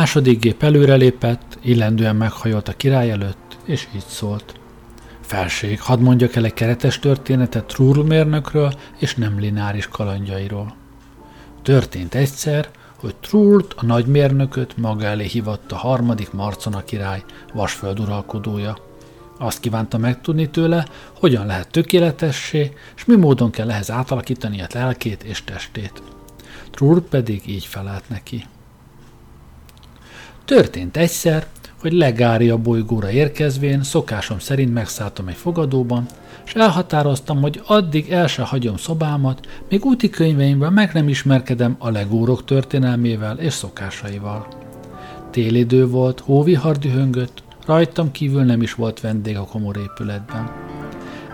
Második gép előrelépett, illendően meghajolt a király előtt, és így szólt. Felség, hadd mondjak el egy keretes történetet Trurl mérnökről és nem lináris kalandjairól. Történt egyszer, hogy Trult, a nagymérnököt maga elé hívott a harmadik Marcona király, vasföld uralkodója. Azt kívánta megtudni tőle, hogyan lehet tökéletessé, és mi módon kell ehhez átalakítani a lelkét és testét. Trult pedig így felelt neki. Történt egyszer, hogy Legária bolygóra érkezvén szokásom szerint megszálltam egy fogadóban, és elhatároztam, hogy addig el se hagyom szobámat, még úti könyveimben meg nem ismerkedem a legórok történelmével és szokásaival. Télidő volt, hóvihar dühöngött, rajtam kívül nem is volt vendég a komor épületben.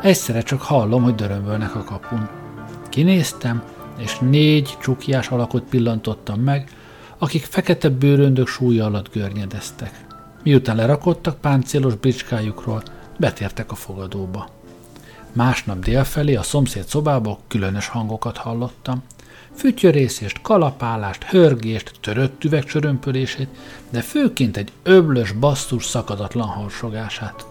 Egyszerre csak hallom, hogy dörömbölnek a kapun. Kinéztem, és négy csukjás alakot pillantottam meg, akik fekete bőröndök súlya alatt görnyedeztek. Miután lerakodtak páncélos bricskájukról, betértek a fogadóba. Másnap délfelé a szomszéd szobából különös hangokat hallottam. Fütyörészést, kalapálást, hörgést, törött üvegcsörömpölését, de főként egy öblös basszus szakadatlan harsogását.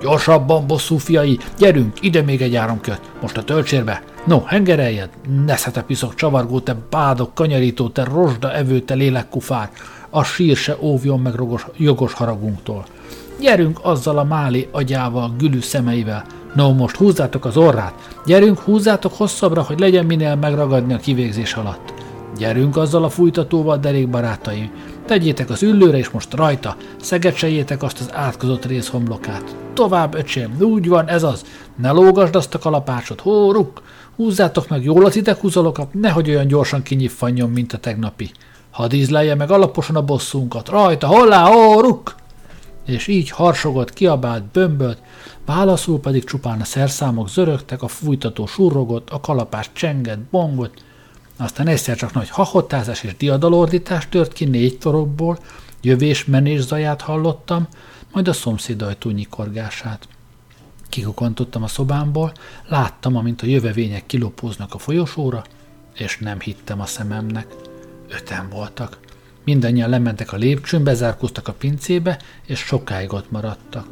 Gyorsabban, bosszú fiai, gyerünk, ide még egy áramkört, most a töltsérbe. No, hengereljed, neszete piszok csavargó, te bádok, kanyarító, te rozsda evő, te lélekkufár, a sír se óvjon meg rogos, jogos haragunktól. Gyerünk azzal a máli agyával, gülű szemeivel, No, most húzzátok az orrát. Gyerünk, húzzátok hosszabbra, hogy legyen minél megragadni a kivégzés alatt. Gyerünk azzal a fújtatóval, derék barátaim. Tegyétek az üllőre, és most rajta. Szegecseljétek azt az átkozott részhomlokát. Tovább, öcsém, úgy van, ez az. Ne lógasd azt a kalapácsot, hóruk! Húzzátok meg jól az ideghúzalokat, nehogy olyan gyorsan kinyiffanjon, mint a tegnapi. Hadd ízlelje meg alaposan a bosszunkat. Rajta, hollá, hóruk! És így harsogott, kiabált, bömbölt, Válaszul pedig csupán a szerszámok zörögtek, a fújtató surrogott, a kalapás csengett, bongott, aztán egyszer csak nagy hahotázás és diadalordítás tört ki négy torokból, jövés-menés zaját hallottam, majd a szomszéd ajtó nyikorgását. Kikukantottam a szobámból, láttam, amint a jövevények kilopóznak a folyosóra, és nem hittem a szememnek. Öten voltak. Mindannyian lementek a lépcsőn, bezárkóztak a pincébe, és sokáig ott maradtak.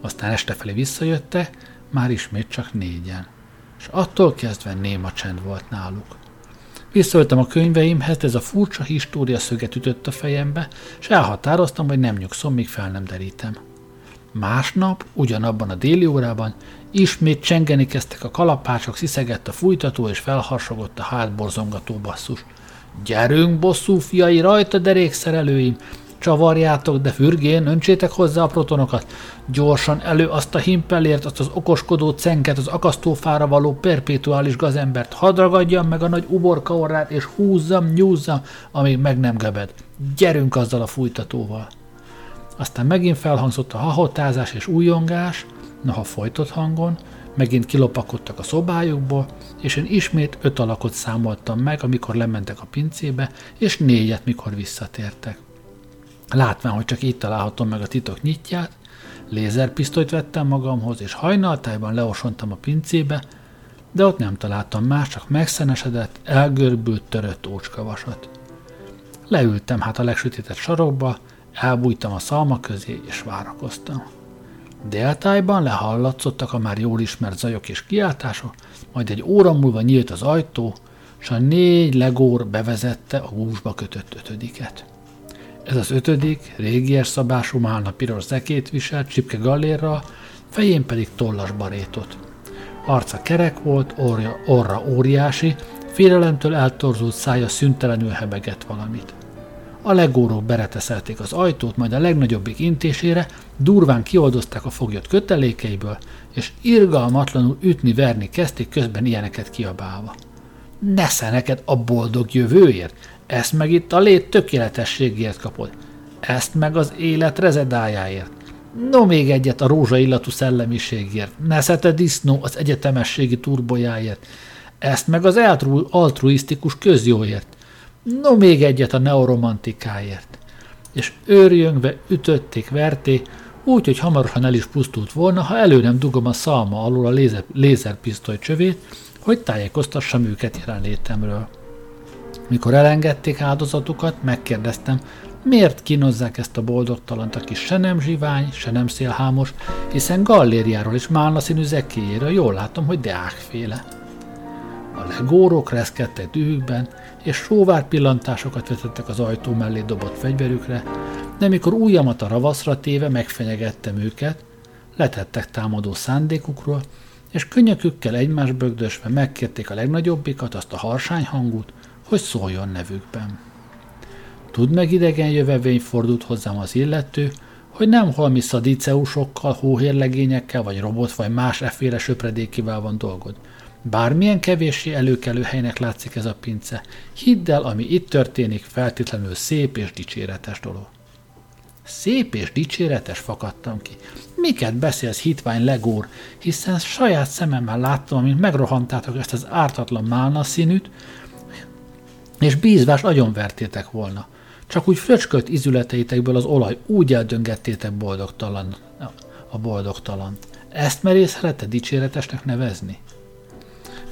Aztán este felé visszajötte, már ismét csak négyen. És attól kezdve néma csend volt náluk. Visszaöltem a könyveimhez, ez a furcsa história szöget ütött a fejembe, és elhatároztam, hogy nem nyugszom, míg fel nem derítem. Másnap, ugyanabban a déli órában, ismét csengeni kezdtek a kalapácsok, sziszegett a fújtató, és felharsogott a hátborzongató basszus. Gyerünk, bosszú fiai, rajta derékszerelőim! Csavarjátok, de fürgén, öntsétek hozzá a protonokat. Gyorsan elő azt a himpelért, azt az okoskodó cenket, az akasztófára való perpétuális gazembert. Hadd ragadjam meg a nagy uborka orrát, és húzzam, nyúzzam, amíg meg nem gebed. Gyerünk azzal a fújtatóval. Aztán megint felhangzott a hahotázás és újongás, noha folytott hangon, megint kilopakodtak a szobájukból, és én ismét öt alakot számoltam meg, amikor lementek a pincébe, és négyet, mikor visszatértek. Látván, hogy csak itt találhatom meg a titok nyitját, lézerpisztolyt vettem magamhoz, és hajnaltájban leosontam a pincébe, de ott nem találtam más, csak megszenesedett, elgörbült, törött ócskavasat. Leültem hát a legsütített sarokba, elbújtam a szalma közé, és várakoztam. Déltájban lehallatszottak a már jól ismert zajok és kiáltások, majd egy óra múlva nyílt az ajtó, és a négy legór bevezette a húsba kötött ötödiket. Ez az ötödik, régies szabású málna piros zekét viselt, csipke gallérra, fején pedig tollas barétot. Arca kerek volt, orja, orra óriási, félelemtől eltorzult szája szüntelenül hebegett valamit. A legórók bereteszelték az ajtót, majd a legnagyobbik intésére durván kioldozták a foglyot kötelékeiből, és irgalmatlanul ütni-verni kezdték közben ilyeneket kiabálva. Nesze neked a boldog jövőért! Ezt meg itt a lét tökéletességért kapod. Ezt meg az élet rezedájáért. No még egyet a rózsa illatú szellemiségért. Neszete disznó az egyetemességi turbojáért. Ezt meg az altruisztikus közjóért. No még egyet a neoromantikáért. És őrjöngve ütötték, verték, úgy, hogy hamarosan el is pusztult volna, ha elő nem dugom a szalma alul a lézer, lézerpisztoly csövét, hogy tájékoztassam őket jelenlétemről. Mikor elengedték áldozatukat, megkérdeztem, miért kínozzák ezt a boldogtalant, aki se nem zsivány, se nem szélhámos, hiszen gallériáról és málna színű zekéjéről jól látom, hogy deákféle. A legórok reszkedtek dühükben, és sóvár pillantásokat vetettek az ajtó mellé dobott fegyverükre, de mikor ujjamat a ravaszra téve megfenyegettem őket, letettek támadó szándékukról, és könnyekükkel egymás bögdösve megkérték a legnagyobbikat, azt a harsány hangut, hogy szóljon nevükben. Tud meg idegen jövevény fordult hozzám az illető, hogy nem holmi szadiceusokkal, hóhérlegényekkel, vagy robot, vagy más efféle söpredékivel van dolgod. Bármilyen kevéssé előkelő helynek látszik ez a pince, hidd el, ami itt történik, feltétlenül szép és dicséretes dolog. Szép és dicséretes fakadtam ki. Miket beszélsz, hitvány legór, hiszen saját szememmel láttam, amint megrohantátok ezt az ártatlan málna színűt, és bízvás agyonvertétek volna. Csak úgy fröcskölt izületeitekből az olaj, úgy eldöngettétek boldogtalan, a boldogtalant. Ezt merészhelete dicséretesnek nevezni?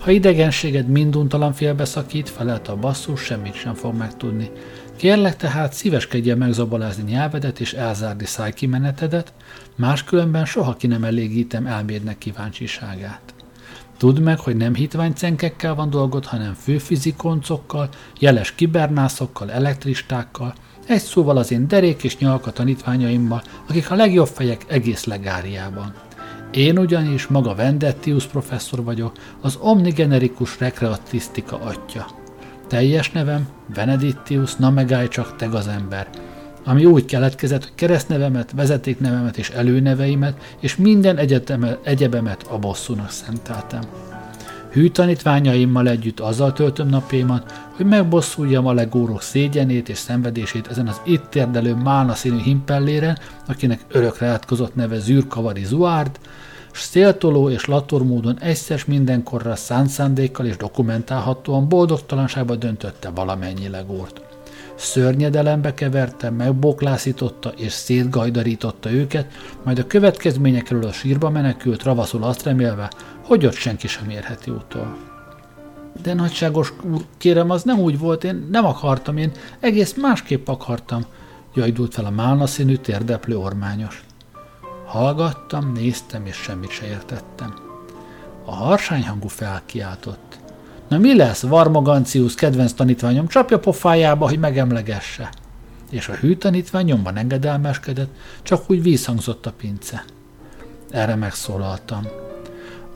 Ha idegenséged minduntalan félbeszakít, felelte a basszus, semmit sem fog megtudni. Kérlek tehát szíveskedjen megzabalázni nyelvedet és elzárni szájkimenetedet, máskülönben soha ki nem elégítem elmédnek kíváncsiságát. Tudd meg, hogy nem hitványcenkekkel van dolgod, hanem főfizikoncokkal, jeles kibernászokkal, elektristákkal, egy szóval az én derék és nyalka tanítványaimmal, akik a legjobb fejek egész legáriában. Én ugyanis maga Vendettius professzor vagyok, az omnigenerikus rekreatisztika atya. Teljes nevem Benedictius Namegáj csak te az ember, ami úgy keletkezett, hogy keresztnevemet, vezetéknevemet és előneveimet és minden egyeteme, egyebemet a bosszúnak szenteltem. Hű tanítványaimmal együtt azzal töltöm napjaimat, hogy megbosszuljam a legórok szégyenét és szenvedését ezen az itt térdelő málna színű himpellére, akinek örökre átkozott neve Zűrkavari Zuárd, s széltoló és lator módon egyszer mindenkorra szánt szándékkal és dokumentálhatóan boldogtalanságba döntötte valamennyi legórt. Szörnyedelembe keverte, megboklászította és szétgajdarította őket, majd a következményekről a sírba menekült, ravaszul azt remélve, hogy ott senki sem érheti utol. De nagyságos úr, kérem, az nem úgy volt, én nem akartam, én egész másképp akartam, jajdult fel a málna színű térdeplő ormányos. Hallgattam, néztem, és semmit se értettem. A harsányhangú felkiáltott. Na mi lesz, Varmogancius kedvenc tanítványom, csapja pofájába, hogy megemlegesse. És a hű tanítvány nyomban engedelmeskedett, csak úgy vízhangzott a pince. Erre megszólaltam.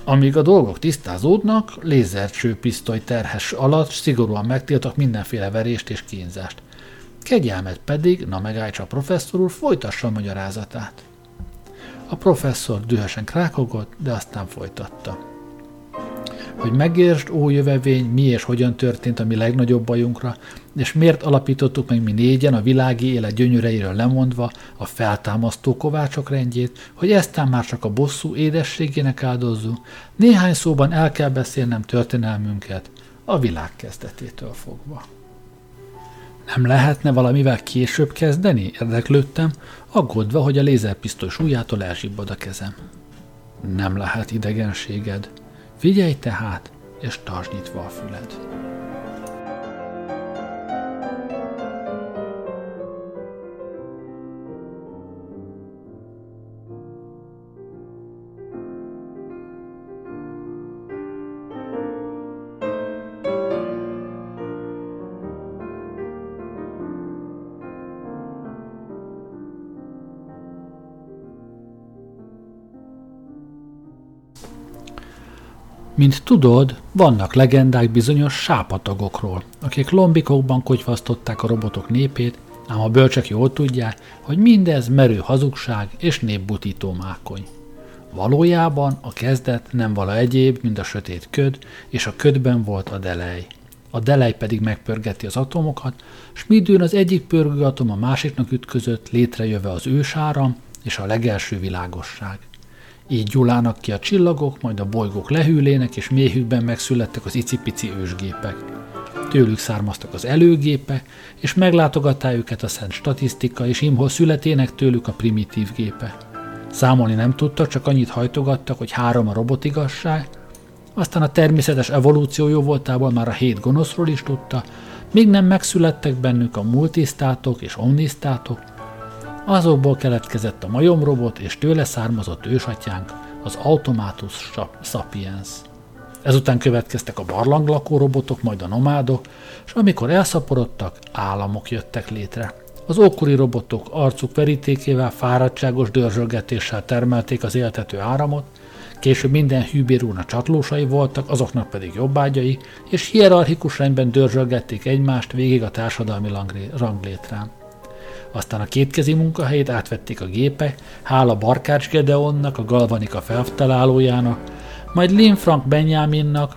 Amíg a dolgok tisztázódnak, lézercsőpisztoly terhes alatt szigorúan megtiltok mindenféle verést és kínzást. Kegyelmet pedig, na megállítsa a professzor úr, folytassa a magyarázatát. A professzor dühösen krákogott, de aztán folytatta. Hogy megértsd, ó jövevény, mi és hogyan történt a mi legnagyobb bajunkra, és miért alapítottuk meg mi négyen a világi élet gyönyöreiről lemondva a feltámasztó kovácsok rendjét, hogy eztán már csak a bosszú édességének áldozzunk, néhány szóban el kell beszélnem történelmünket, a világ kezdetétől fogva. Nem lehetne valamivel később kezdeni? Érdeklődtem, aggódva, hogy a lézerpisztoly súlyától elzsibbad a kezem. Nem lehet idegenséged. Figyelj tehát, és tartsd nyitva a füled. Mint tudod, vannak legendák bizonyos sápatagokról, akik lombikokban kogyvasztották a robotok népét, ám a bölcsek jól tudják, hogy mindez merő hazugság és népbutító mákony. Valójában a kezdet nem vala egyéb, mint a sötét köd, és a ködben volt a delej. A delej pedig megpörgeti az atomokat, s midőn az egyik pörgő atom a másiknak ütközött, létrejöve az ősáram és a legelső világosság. Így gyulának ki a csillagok, majd a bolygók lehűlének, és méhükben megszülettek az icipici ősgépek. Tőlük származtak az előgépek, és meglátogattá őket a szent statisztika, és imhol születének tőlük a primitív gépe. Számolni nem tudtak, csak annyit hajtogattak, hogy három a robotigasság, aztán a természetes evolúció jó voltából már a hét gonoszról is tudta, míg nem megszülettek bennük a multisztátok és omnisztátok, azokból keletkezett a majomrobot és tőle származott ősatyánk, az Automatus Sapiens. Ezután következtek a barlanglakó robotok, majd a nomádok, és amikor elszaporodtak, államok jöttek létre. Az ókori robotok arcuk verítékével, fáradtságos dörzsölgetéssel termelték az éltető áramot, később minden hűbérúna csatlósai voltak, azoknak pedig jobbágyai, és hierarchikus rendben dörzsölgették egymást végig a társadalmi ranglétrán. Aztán a kétkezi munkahelyét átvették a gépek, hála Barkács Gedeonnak, a Galvanika feltalálójának, majd Lin Frank Benjaminnak,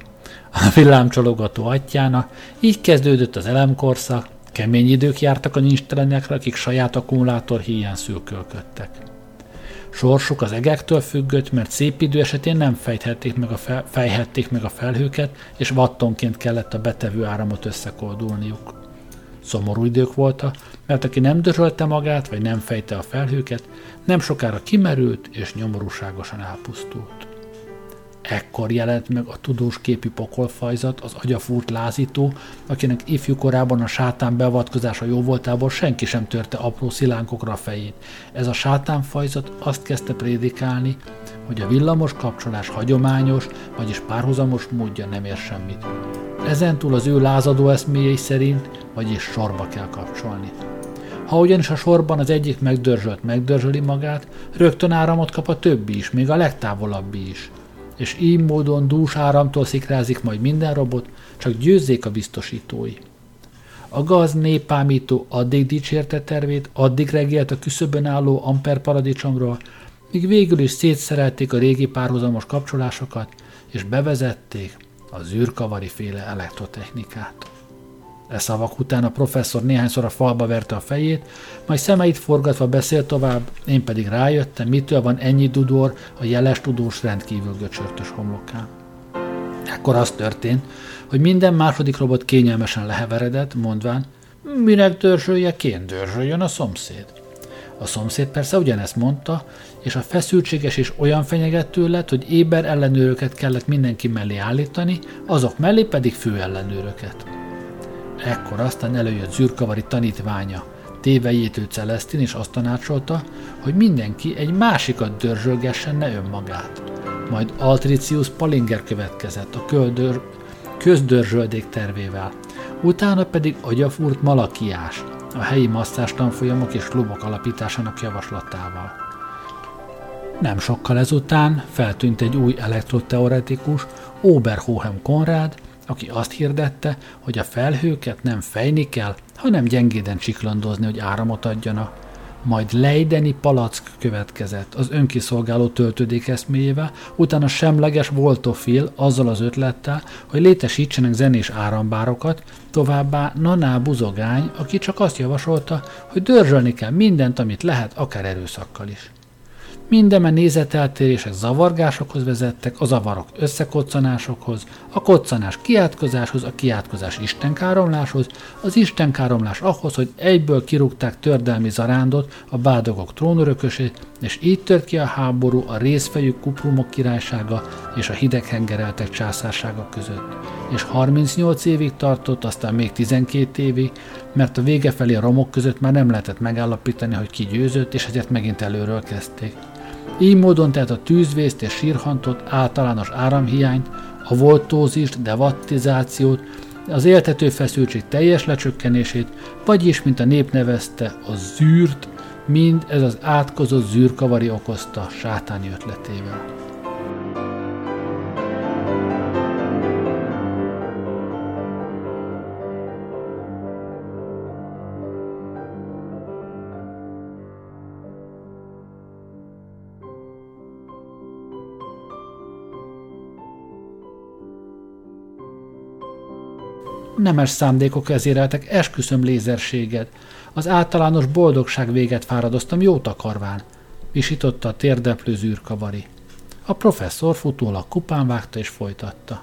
a villámcsalogató atyának, így kezdődött az elemkorszak, kemény idők jártak a nincstelenekre, akik saját akkumulátor hiány szülkölködtek. Sorsuk az egektől függött, mert szép idő esetén nem fejthették meg a fel, fejhették meg a felhőket, és wattonként kellett a betevő áramot összekoldulniuk. Szomorú idők voltak, mert aki nem dörölte magát, vagy nem fejte a felhőket, nem sokára kimerült és nyomorúságosan elpusztult. Ekkor jelent meg a tudós képi pokolfajzat, az agyafúrt lázító, akinek ifjú korában a sátán beavatkozása jó voltából senki sem törte apró szilánkokra a fejét. Ez a sátánfajzat azt kezdte prédikálni, hogy a villamos kapcsolás hagyományos, vagyis párhuzamos módja nem ér semmit. Ezentúl az ő lázadó eszméjei szerint, vagyis sorba kell kapcsolni. Ha ugyanis a sorban az egyik megdörzsölt megdörzsöli magát, rögtön áramot kap a többi is, még a legtávolabbi is és így módon dús áramtól szikrázik majd minden robot, csak győzzék a biztosítói. A gaz népámító addig dicsérte tervét, addig regélt a küszöbön álló amper paradicsomról, míg végül is szétszerelték a régi párhuzamos kapcsolásokat, és bevezették az űrkavari féle elektrotechnikát. E szavak után a professzor néhányszor a falba verte a fejét, majd szemeit forgatva beszélt tovább, én pedig rájöttem, mitől van ennyi dudor a jeles tudós rendkívül göcsörtös homlokán. Ekkor az történt, hogy minden második robot kényelmesen leheveredett, mondván, minek dörzsölje, kén dörzsöljön a szomszéd. A szomszéd persze ugyanezt mondta, és a feszültséges és olyan fenyegető lett, hogy éber ellenőröket kellett mindenki mellé állítani, azok mellé pedig fő ellenőröket. Ekkor aztán előjött zűrkavari tanítványa, tévejétő Celestin, és azt tanácsolta, hogy mindenki egy másikat dörzsölgessen, ne önmagát. Majd Altricius Palinger következett a köldör, közdörzsöldék tervével, utána pedig agyafúrt Malakiás, a helyi masszás és klubok alapításának javaslatával. Nem sokkal ezután feltűnt egy új elektroteoretikus, Oberhohem Konrád, aki azt hirdette, hogy a felhőket nem fejni kell, hanem gyengéden csiklandozni, hogy áramot adjanak. Majd Leideni palack következett az önkiszolgáló töltődék eszméjével, utána semleges Voltofil azzal az ötlettel, hogy létesítsenek zenés árambárokat, továbbá Naná buzogány, aki csak azt javasolta, hogy dörzsölni kell mindent, amit lehet, akár erőszakkal is. Mindenben nézeteltérések zavargásokhoz vezettek, a zavarok összekoccanásokhoz, a koccanás kiátkozáshoz, a kiátkozás istenkáromláshoz, az istenkáromlás ahhoz, hogy egyből kirúgták tördelmi zarándot, a bádogok trónörökösét, és így tört ki a háború a részfejű kuprumok királysága és a hideghengereltek császársága között. És 38 évig tartott, aztán még 12 évig, mert a vége felé a romok között már nem lehetett megállapítani, hogy ki győzött, és ezért megint előről kezdték. Így módon tehát a tűzvészt és sírhantot, általános áramhiányt, a voltózist, devattizációt, az éltető feszültség teljes lecsökkenését, vagyis, mint a nép nevezte, a zűrt, mind ez az átkozott zűrkavari okozta sátáni ötletével. Nemes szándékok vezéreltek, esküszöm lézerséged. Az általános boldogság véget fáradoztam jó takarván, visította a térdeplő zűrkavari. A professzor futólag kupán vágta és folytatta.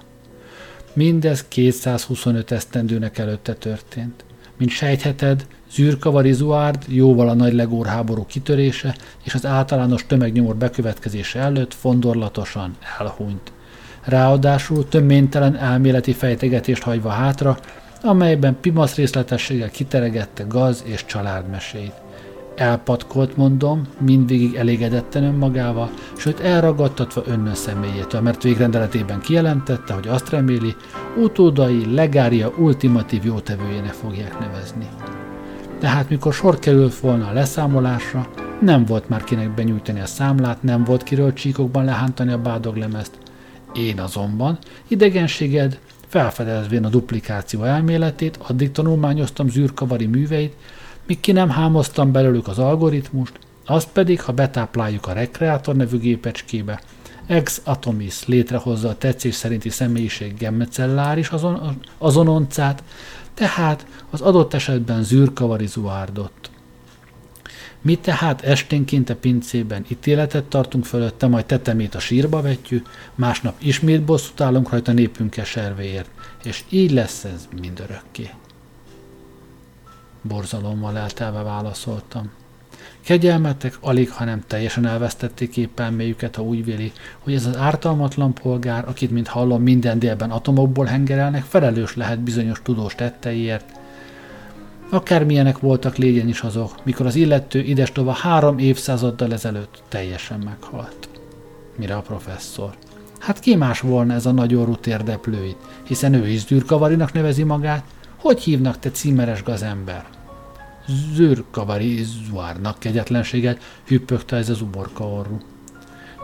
Mindez 225 esztendőnek előtte történt. Mint sejtheted, zűrkavari Zuárd jóval a nagy legórháború kitörése és az általános tömegnyomor bekövetkezése előtt fondorlatosan elhunyt. Ráadásul töménytelen elméleti fejtegetést hagyva hátra, amelyben pimasz részletességgel kiteregette gaz és családmeséit. Elpatkolt, mondom, mindvégig elégedetten önmagával, sőt elragadtatva önnön személyétől, mert végrendeletében kijelentette, hogy azt reméli, utódai legária ultimatív jótevőjének fogják nevezni. Tehát mikor sor került volna a leszámolásra, nem volt már kinek benyújtani a számlát, nem volt kiről csíkokban lehántani a bádoglemezt. Én azonban, idegenséged, felfedezvén a duplikáció elméletét, addig tanulmányoztam zűrkavari műveit, míg ki nem hámoztam belőlük az algoritmust, azt pedig, ha betápláljuk a rekreátor nevű gépecskébe, ex atomis létrehozza a tetszés szerinti személyiség gemmecelláris azon, azononcát, tehát az adott esetben zűrkavari zuárdott. Mi tehát esténként a pincében ítéletet tartunk fölötte, majd tetemét a sírba vetjük, másnap ismét bosszút állunk rajta népünk keservéért, és így lesz ez mindörökké. Borzalommal eltelve válaszoltam. Kegyelmetek alig, ha nem teljesen elvesztették épelméjüket, ha úgy véli, hogy ez az ártalmatlan polgár, akit, mint hallom, minden délben atomokból hengerelnek, felelős lehet bizonyos tudós tetteiért, Akármilyenek voltak légyen is azok, mikor az illető idestova három évszázaddal ezelőtt teljesen meghalt. Mire a professzor? Hát ki más volna ez a nagyorú térdeplőit, hiszen ő is zűrkavarinak nevezi magát. Hogy hívnak te címeres gazember? Zűrkavari zuárnak kegyetlenséget, hüppögte ez az uborka orru.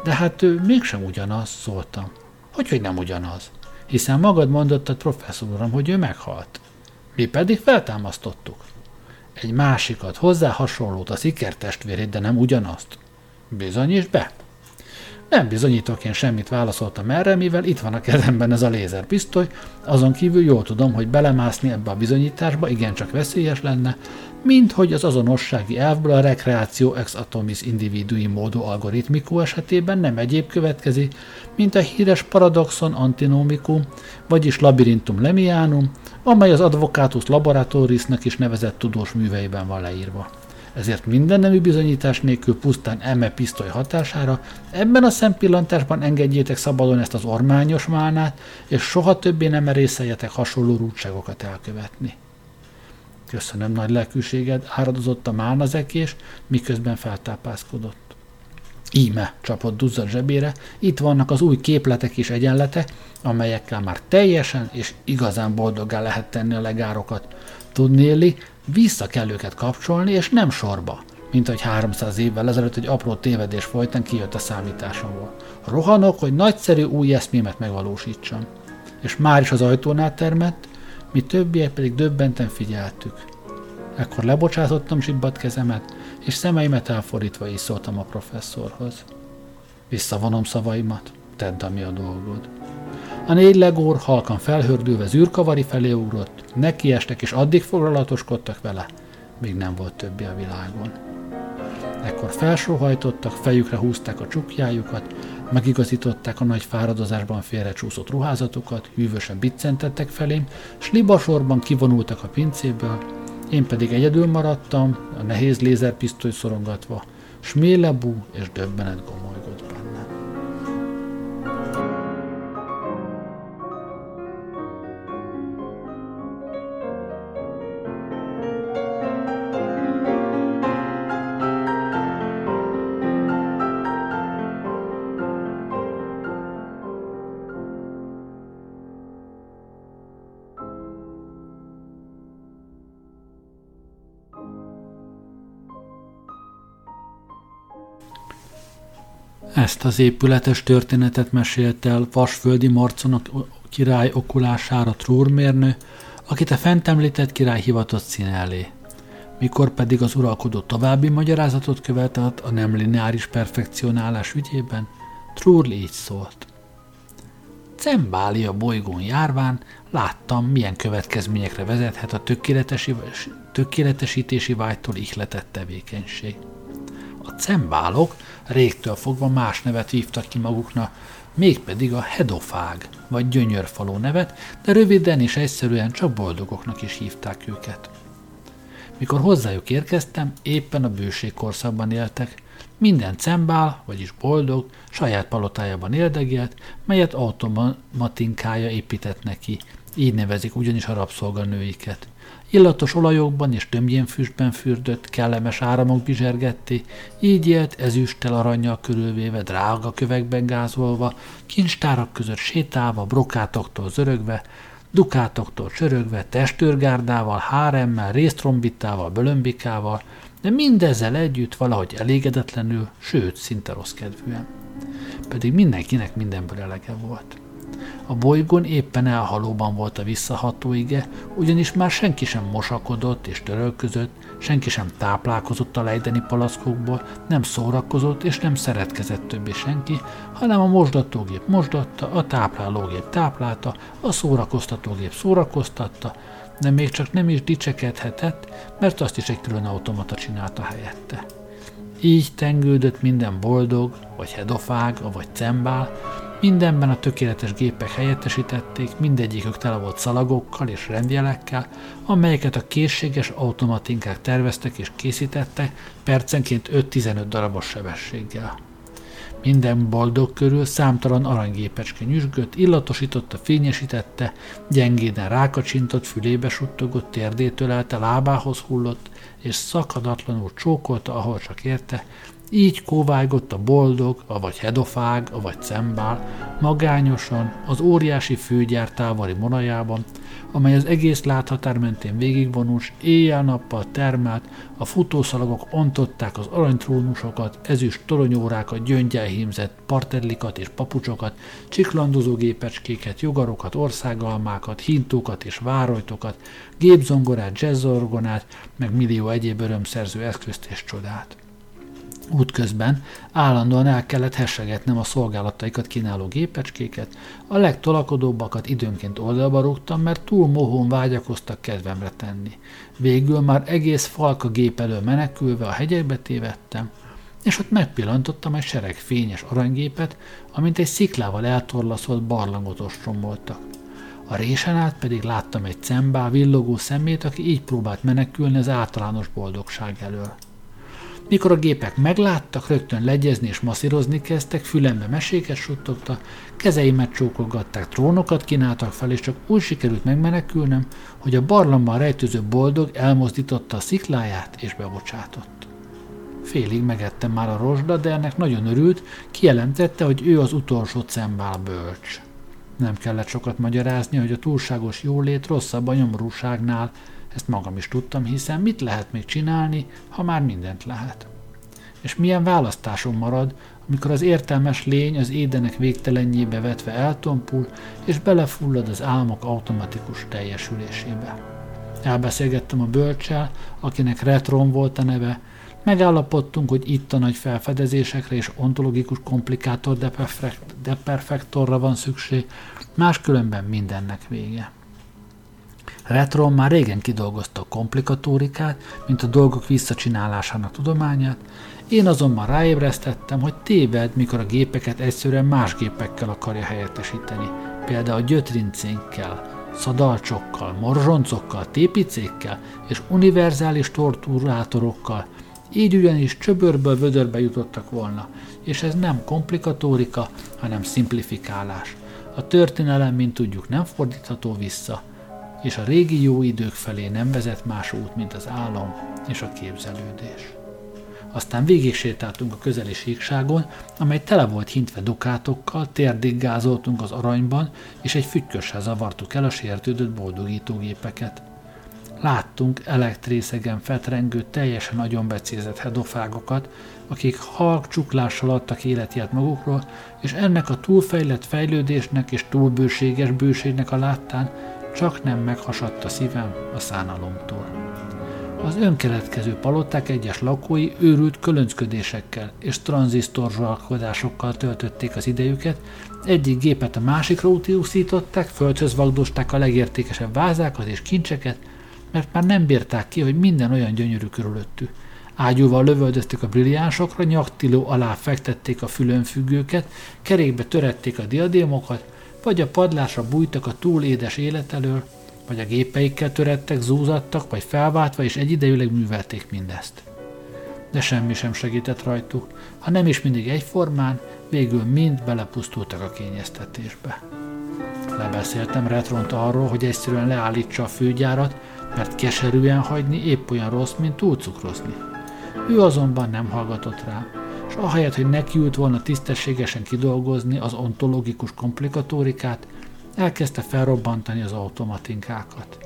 De hát ő mégsem ugyanaz, szóltam. Hogy, hogy nem ugyanaz? Hiszen magad mondottad, professzor uram, hogy ő meghalt. Mi pedig feltámasztottuk. Egy másikat, hozzá hasonlót, a szikertestvérét, de nem ugyanazt. Bizonyíts be! Nem bizonyítok én semmit, válaszoltam erre, mivel itt van a kezemben ez a lézerpisztoly, azon kívül jól tudom, hogy belemászni ebbe a bizonyításba igencsak veszélyes lenne, mint hogy az azonossági elvből a rekreáció ex atomis individui módú algoritmikó esetében nem egyéb következik, mint a híres paradoxon antinomikum, vagyis labirintum lemianum, amely az advokátus laboratorisnak is nevezett tudós műveiben van leírva. Ezért minden nemű bizonyítás nélkül pusztán eme pisztoly hatására ebben a szempillantásban engedjétek szabadon ezt az ormányos málnát, és soha többé nem merészeljetek hasonló rúdságokat elkövetni. Köszönöm nagy lelkűséged, áradozott a málnazekés, miközben feltápászkodott. Íme, csapott duzzad zsebére, itt vannak az új képletek és egyenletek, amelyekkel már teljesen és igazán boldoggá lehet tenni a legárokat. Tudnéli, vissza kell őket kapcsolni, és nem sorba, mint hogy 300 évvel ezelőtt egy apró tévedés folytán kijött a számításomból. Rohanok, hogy nagyszerű új eszmémet megvalósítsam. És már is az ajtónál termett, mi többiek pedig döbbenten figyeltük. Ekkor lebocsátottam zsibbat kezemet, és szemeimet elfordítva is szóltam a professzorhoz. Visszavonom szavaimat, tedd, ami a dolgod. A négy legór halkan felhördülve zűrkavari felé ugrott, nekiestek és addig foglalatoskodtak vele, míg nem volt többi a világon. Ekkor felsóhajtottak, fejükre húzták a csukjájukat, megigazították a nagy fáradozásban félrecsúszott ruházatukat, hűvösen biccentettek felém, s libasorban kivonultak a pincéből, én pedig egyedül maradtam, a nehéz lézerpisztoly szorongatva, s mélebú és döbbenet gomolygott Ezt az épületes történetet mesélte el vasföldi marconok király okulására trúrmérnő, akit a fent említett király hivatott színelé. Mikor pedig az uralkodó további magyarázatot követett a nem lineáris perfekcionálás ügyében, Trúr így szólt. Cembália bolygón járván láttam, milyen következményekre vezethet a tökéletesítési vágytól ihletett tevékenység. A cembálok régtől fogva más nevet hívtak ki maguknak, mégpedig a hedofág vagy gyönyörfaló nevet, de röviden és egyszerűen csak boldogoknak is hívták őket. Mikor hozzájuk érkeztem, éppen a bőségkorszakban éltek, Minden cembál, vagyis boldog, saját palotájában éldegélt, melyet automatinkája épített neki. Így nevezik ugyanis a rabszolganőiket. Illatos olajokban és tömjén füstben fürdött, kellemes áramok bizsergetté, így élt ezüsttel aranyjal körülvéve, drága kövekben gázolva, kincstárak között sétálva, brokátoktól zörögve, dukátoktól csörögve, testőrgárdával, háremmel, résztrombittával, bölömbikával, de mindezzel együtt valahogy elégedetlenül, sőt, szinte rossz kedvűen. Pedig mindenkinek mindenből elege volt. A bolygón éppen elhalóban volt a visszaható ige, ugyanis már senki sem mosakodott és törölközött, senki sem táplálkozott a lejdeni palackokból, nem szórakozott és nem szeretkezett többé senki, hanem a mosdatógép mosdatta, a táplálógép táplálta, a szórakoztatógép szórakoztatta, de még csak nem is dicsekedhetett, mert azt is egy külön automata csinálta helyette. Így tengődött minden boldog, vagy hedofág, vagy cembál, Mindenben a tökéletes gépek helyettesítették, mindegyikük tele volt szalagokkal és rendjelekkel, amelyeket a készséges automatinkák terveztek és készítettek percenként 5-15 darabos sebességgel. Minden boldog körül számtalan aranygépecske nyüzsgött, illatosította, fényesítette, gyengéden rákacsintott, fülébe suttogott, térdétől elte, lábához hullott, és szakadatlanul csókolta, ahol csak érte, így kóvágott a boldog, avagy hedofág, avagy cembál, magányosan az óriási főgyár távoli monajában, amely az egész láthatár mentén végigvonul, éjjel-nappal termelt, a futószalagok ontották az aranytrónusokat, ezüst toronyórákat, gyöngyel hímzett parterlikat és papucsokat, csiklandozó gépecskéket, jogarokat, országalmákat, hintókat és várojtokat, gépzongorát, jazzorgonát, meg millió egyéb örömszerző eszközt és csodát. Útközben állandóan el kellett hessegetnem a szolgálataikat kínáló gépecskéket, a legtolakodóbbakat időnként oldalba rúgtam, mert túl mohón vágyakoztak kedvemre tenni. Végül már egész falka gép elől menekülve a hegyekbe tévedtem, és ott megpillantottam egy sereg fényes aranygépet, amint egy sziklával eltorlaszolt barlangot ostromoltak. A résen át pedig láttam egy cembá villogó szemét, aki így próbált menekülni az általános boldogság elől. Mikor a gépek megláttak, rögtön legyezni és masszírozni kezdtek, fülembe meséket suttogtak, kezeimet csókolgatták, trónokat kínáltak fel, és csak úgy sikerült megmenekülnem, hogy a barlangban rejtőző boldog elmozdította a szikláját és bebocsátott. Félig megettem már a rozsda, de ennek nagyon örült, kijelentette, hogy ő az utolsó cembál bölcs. Nem kellett sokat magyarázni, hogy a túlságos jólét rosszabb a nyomorúságnál, ezt magam is tudtam, hiszen mit lehet még csinálni, ha már mindent lehet. És milyen választásom marad, amikor az értelmes lény az édenek végtelenjébe vetve eltompul, és belefullad az álmok automatikus teljesülésébe. Elbeszélgettem a bölcsel, akinek Retron volt a neve, megállapodtunk, hogy itt a nagy felfedezésekre és ontologikus komplikátor deperfektorra van szükség, máskülönben mindennek vége. Retron már régen kidolgozta a komplikatórikát, mint a dolgok visszacsinálásának tudományát, én azonban ráébresztettem, hogy téved, mikor a gépeket egyszerűen más gépekkel akarja helyettesíteni, például gyötrincénkkel, szadalcsokkal, morzsoncokkal, tépicékkel és univerzális torturátorokkal, így ugyanis csöbörből vödörbe jutottak volna, és ez nem komplikatórika, hanem szimplifikálás. A történelem, mint tudjuk, nem fordítható vissza, és a régi jó idők felé nem vezet más út, mint az álom és a képzelődés. Aztán végig sétáltunk a közeli síkságon, amely tele volt hintve dukátokkal, térdig gázoltunk az aranyban, és egy füttyössel zavartuk el a sértődött boldogítógépeket. Láttunk elektrészegen fetrengő, teljesen agyonbecézett hedofágokat, akik halk csuklással adtak életját magukról, és ennek a túlfejlett fejlődésnek és túlbőséges bőségnek a láttán csak nem meghasadt a szívem a szánalomtól. Az önkeletkező paloták egyes lakói őrült kölöncködésekkel és tranzisztorzsalkodásokkal töltötték az idejüket, egyik gépet a másikra úszították, földhöz vagdosták a legértékesebb vázákat és kincseket, mert már nem bírták ki, hogy minden olyan gyönyörű körülöttük. Ágyúval lövöldözték a brilliánsokra, nyaktiló alá fektették a fülönfüggőket, kerékbe törették a diadémokat, vagy a padlásra bújtak a túl édes élet elől, vagy a gépeikkel törettek, zúzattak, vagy felváltva, és egyidejűleg művelték mindezt. de semmi sem segített rajtuk, ha nem is mindig egyformán, végül mind belepusztultak a kényeztetésbe. Lebeszéltem Retront arról, hogy egyszerűen leállítsa a főgyárat, mert keserűen hagyni épp olyan rossz, mint túlcukrozni. Ő azonban nem hallgatott rá, és ahelyett, hogy nekiült volna tisztességesen kidolgozni az ontológikus komplikatórikát, elkezdte felrobbantani az automatinkákat.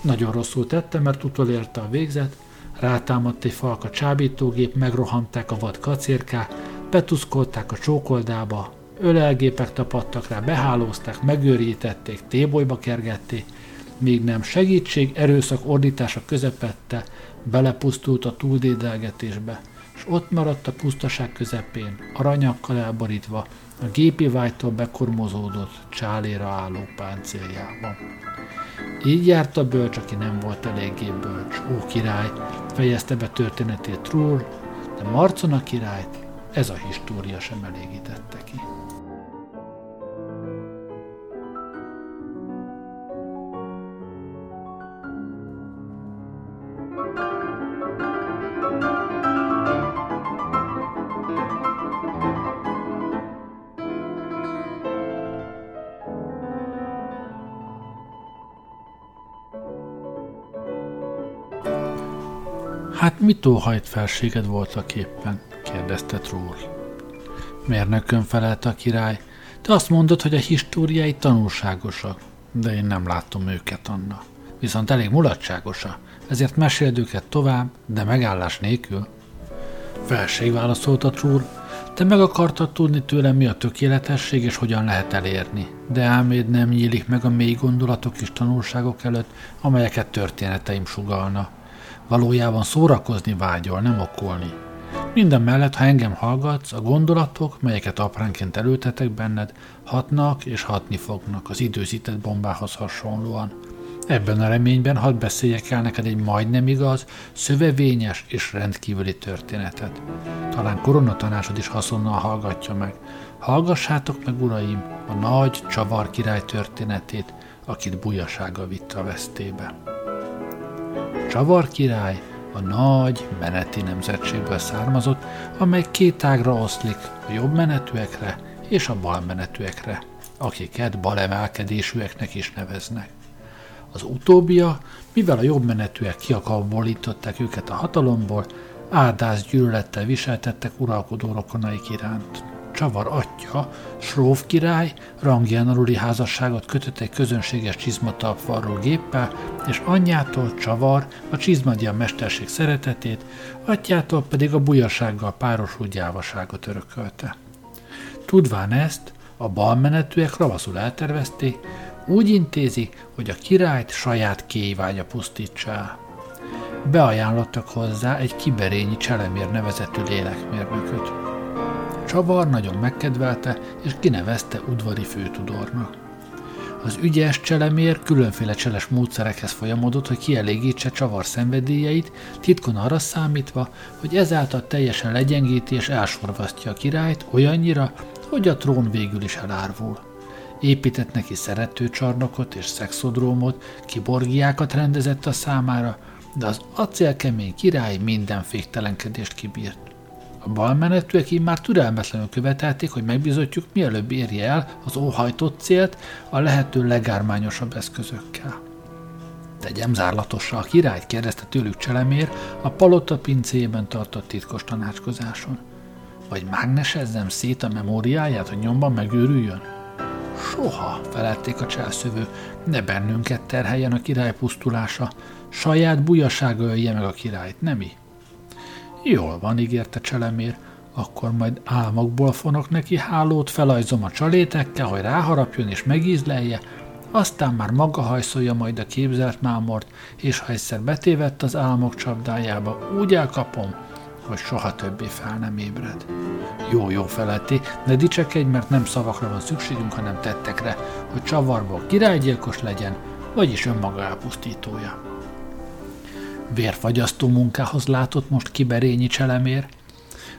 Nagyon rosszul tette, mert utolérte a végzet, rátámadt egy falka csábítógép, megrohanták a vad kacérkák, betuszkolták a csókoldába, ölelgépek tapadtak rá, behálózták, megőrítették, tébolyba kergették, még nem segítség, erőszak ordítása közepette, belepusztult a túldédelgetésbe, és ott maradt a pusztaság közepén, aranyakkal elborítva, a gépi vágytól bekormozódott, csáléra álló páncéljában. Így járt a bölcs, aki nem volt eléggé bölcs. Ó király, fejezte be történetét Trúr, de Marcona királyt ez a história sem elégítette ki. Hát mit óhajt felséged voltak éppen? kérdezte Trúr. Mérnökön felelte a király. Te azt mondod, hogy a históriái tanulságosak, de én nem látom őket, Anna. Viszont elég mulatságosa, ezért meséld őket tovább, de megállás nélkül. Felség válaszolta Trúr, te meg akartad tudni tőlem, mi a tökéletesség és hogyan lehet elérni, de álméd nem nyílik meg a mély gondolatok és tanulságok előtt, amelyeket történeteim sugalna. Valójában szórakozni vágyol, nem okolni. Minden mellett, ha engem hallgatsz, a gondolatok, melyeket apránként elültetek benned, hatnak és hatni fognak az időzített bombához hasonlóan. Ebben a reményben hadd beszéljek el neked egy majdnem igaz, szövevényes és rendkívüli történetet. Talán koronatanácsod is haszonnal hallgatja meg. Hallgassátok meg, uraim, a nagy csavar király történetét, akit bujasága vitt a vesztébe. Csavar király a nagy meneti nemzetségből származott, amely két ágra oszlik, a jobb menetűekre és a bal menetűekre, akiket balemelkedésűeknek is neveznek. Az utóbbia, mivel a jobb menetűek kiakabolították őket a hatalomból, áldász gyűlölettel viseltettek uralkodó rokonaik iránt. Csavar atya, Sróf király rangján aluli házasságot kötött egy közönséges csizmatalpvarró géppel, és anyjától Csavar a csizmadia mesterség szeretetét, atyától pedig a bujasággal párosul gyávaságot örökölte. Tudván ezt, a balmenetűek ravaszul eltervezték, úgy intézik, hogy a királyt saját kéjvágya pusztítsa. Beajánlottak hozzá egy kiberényi cselemér nevezetű lélekmérnököt. Csavar nagyon megkedvelte, és kinevezte udvari főtudornak. Az ügyes cselemér különféle cseles módszerekhez folyamodott, hogy kielégítse csavar szenvedélyeit, titkon arra számítva, hogy ezáltal teljesen legyengíti és elsorvasztja a királyt olyannyira, hogy a trón végül is elárvul. Épített neki szeretőcsarnokot és szexodrómot, kiborgiákat rendezett a számára, de az acélkemény király minden féktelenkedést kibírt. A balmenetűek így már türelmetlenül követelték, hogy megbizotjuk, mielőbb érje el az óhajtott célt a lehető legármányosabb eszközökkel. Tegyem zárlatosra a királyt, kérdezte tőlük Cselemér a palota pincéjében tartott titkos tanácskozáson. Vagy mágnesezzem szét a memóriáját, hogy nyomban megőrüljön? Soha, felették a cselszövő, ne bennünket terheljen a király pusztulása, saját bujasága ölje meg a királyt, nem mi? Jól van, ígérte Cselemér, akkor majd álmokból fonok neki hálót, felajzom a csalétekkel, hogy ráharapjon és megízlelje, aztán már maga hajszolja majd a képzelt mámort, és ha egyszer betévett az álmok csapdájába, úgy elkapom, hogy soha többé fel nem ébred. Jó, jó feletti, ne dicsekedj, mert nem szavakra van szükségünk, hanem tettekre, hogy csavarból királygyilkos legyen, vagyis önmaga elpusztítója vérfagyasztó munkához látott most kiberényi cselemér.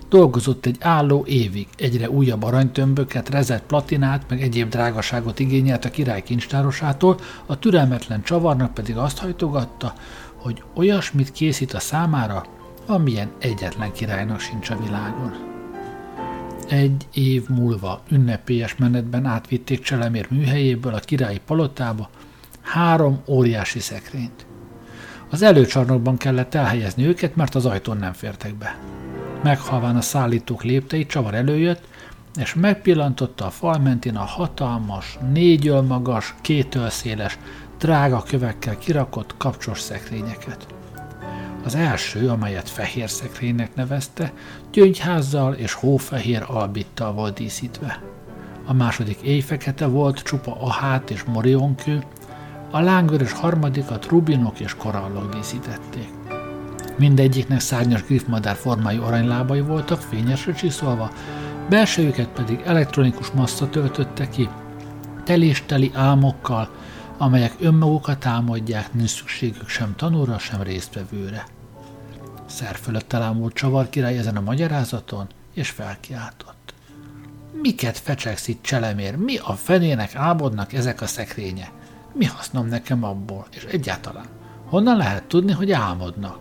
Dolgozott egy álló évig, egyre újabb aranytömböket, rezett platinát, meg egyéb drágaságot igényelt a király kincstárosától, a türelmetlen csavarnak pedig azt hajtogatta, hogy olyasmit készít a számára, amilyen egyetlen királynak sincs a világon. Egy év múlva ünnepélyes menetben átvitték Cselemér műhelyéből a királyi palotába három óriási szekrényt. Az előcsarnokban kellett elhelyezni őket, mert az ajtón nem fértek be. Meghalván a szállítók léptei, csavar előjött, és megpillantotta a fal mentén a hatalmas, négy magas, két széles, drága kövekkel kirakott kapcsos szekrényeket. Az első, amelyet fehér szekrénynek nevezte, gyöngyházzal és hófehér albittal volt díszítve. A második éjfekete volt, csupa ahát és morionkő, a lángvörös harmadikat rubinok és korallok díszítették. Mindegyiknek szárnyas griffmadár formájú aranylábai voltak, fényesre csiszolva, belsőjüket pedig elektronikus massza töltötte ki, telésteli álmokkal, amelyek önmagukat támadják, nincs szükségük sem tanúra, sem résztvevőre. Szer fölött elámult csavar király ezen a magyarázaton, és felkiáltott. Miket fecsegsz itt, cselemér? Mi a fenének álmodnak ezek a szekrénye? Mi hasznom nekem abból? És egyáltalán, honnan lehet tudni, hogy álmodnak?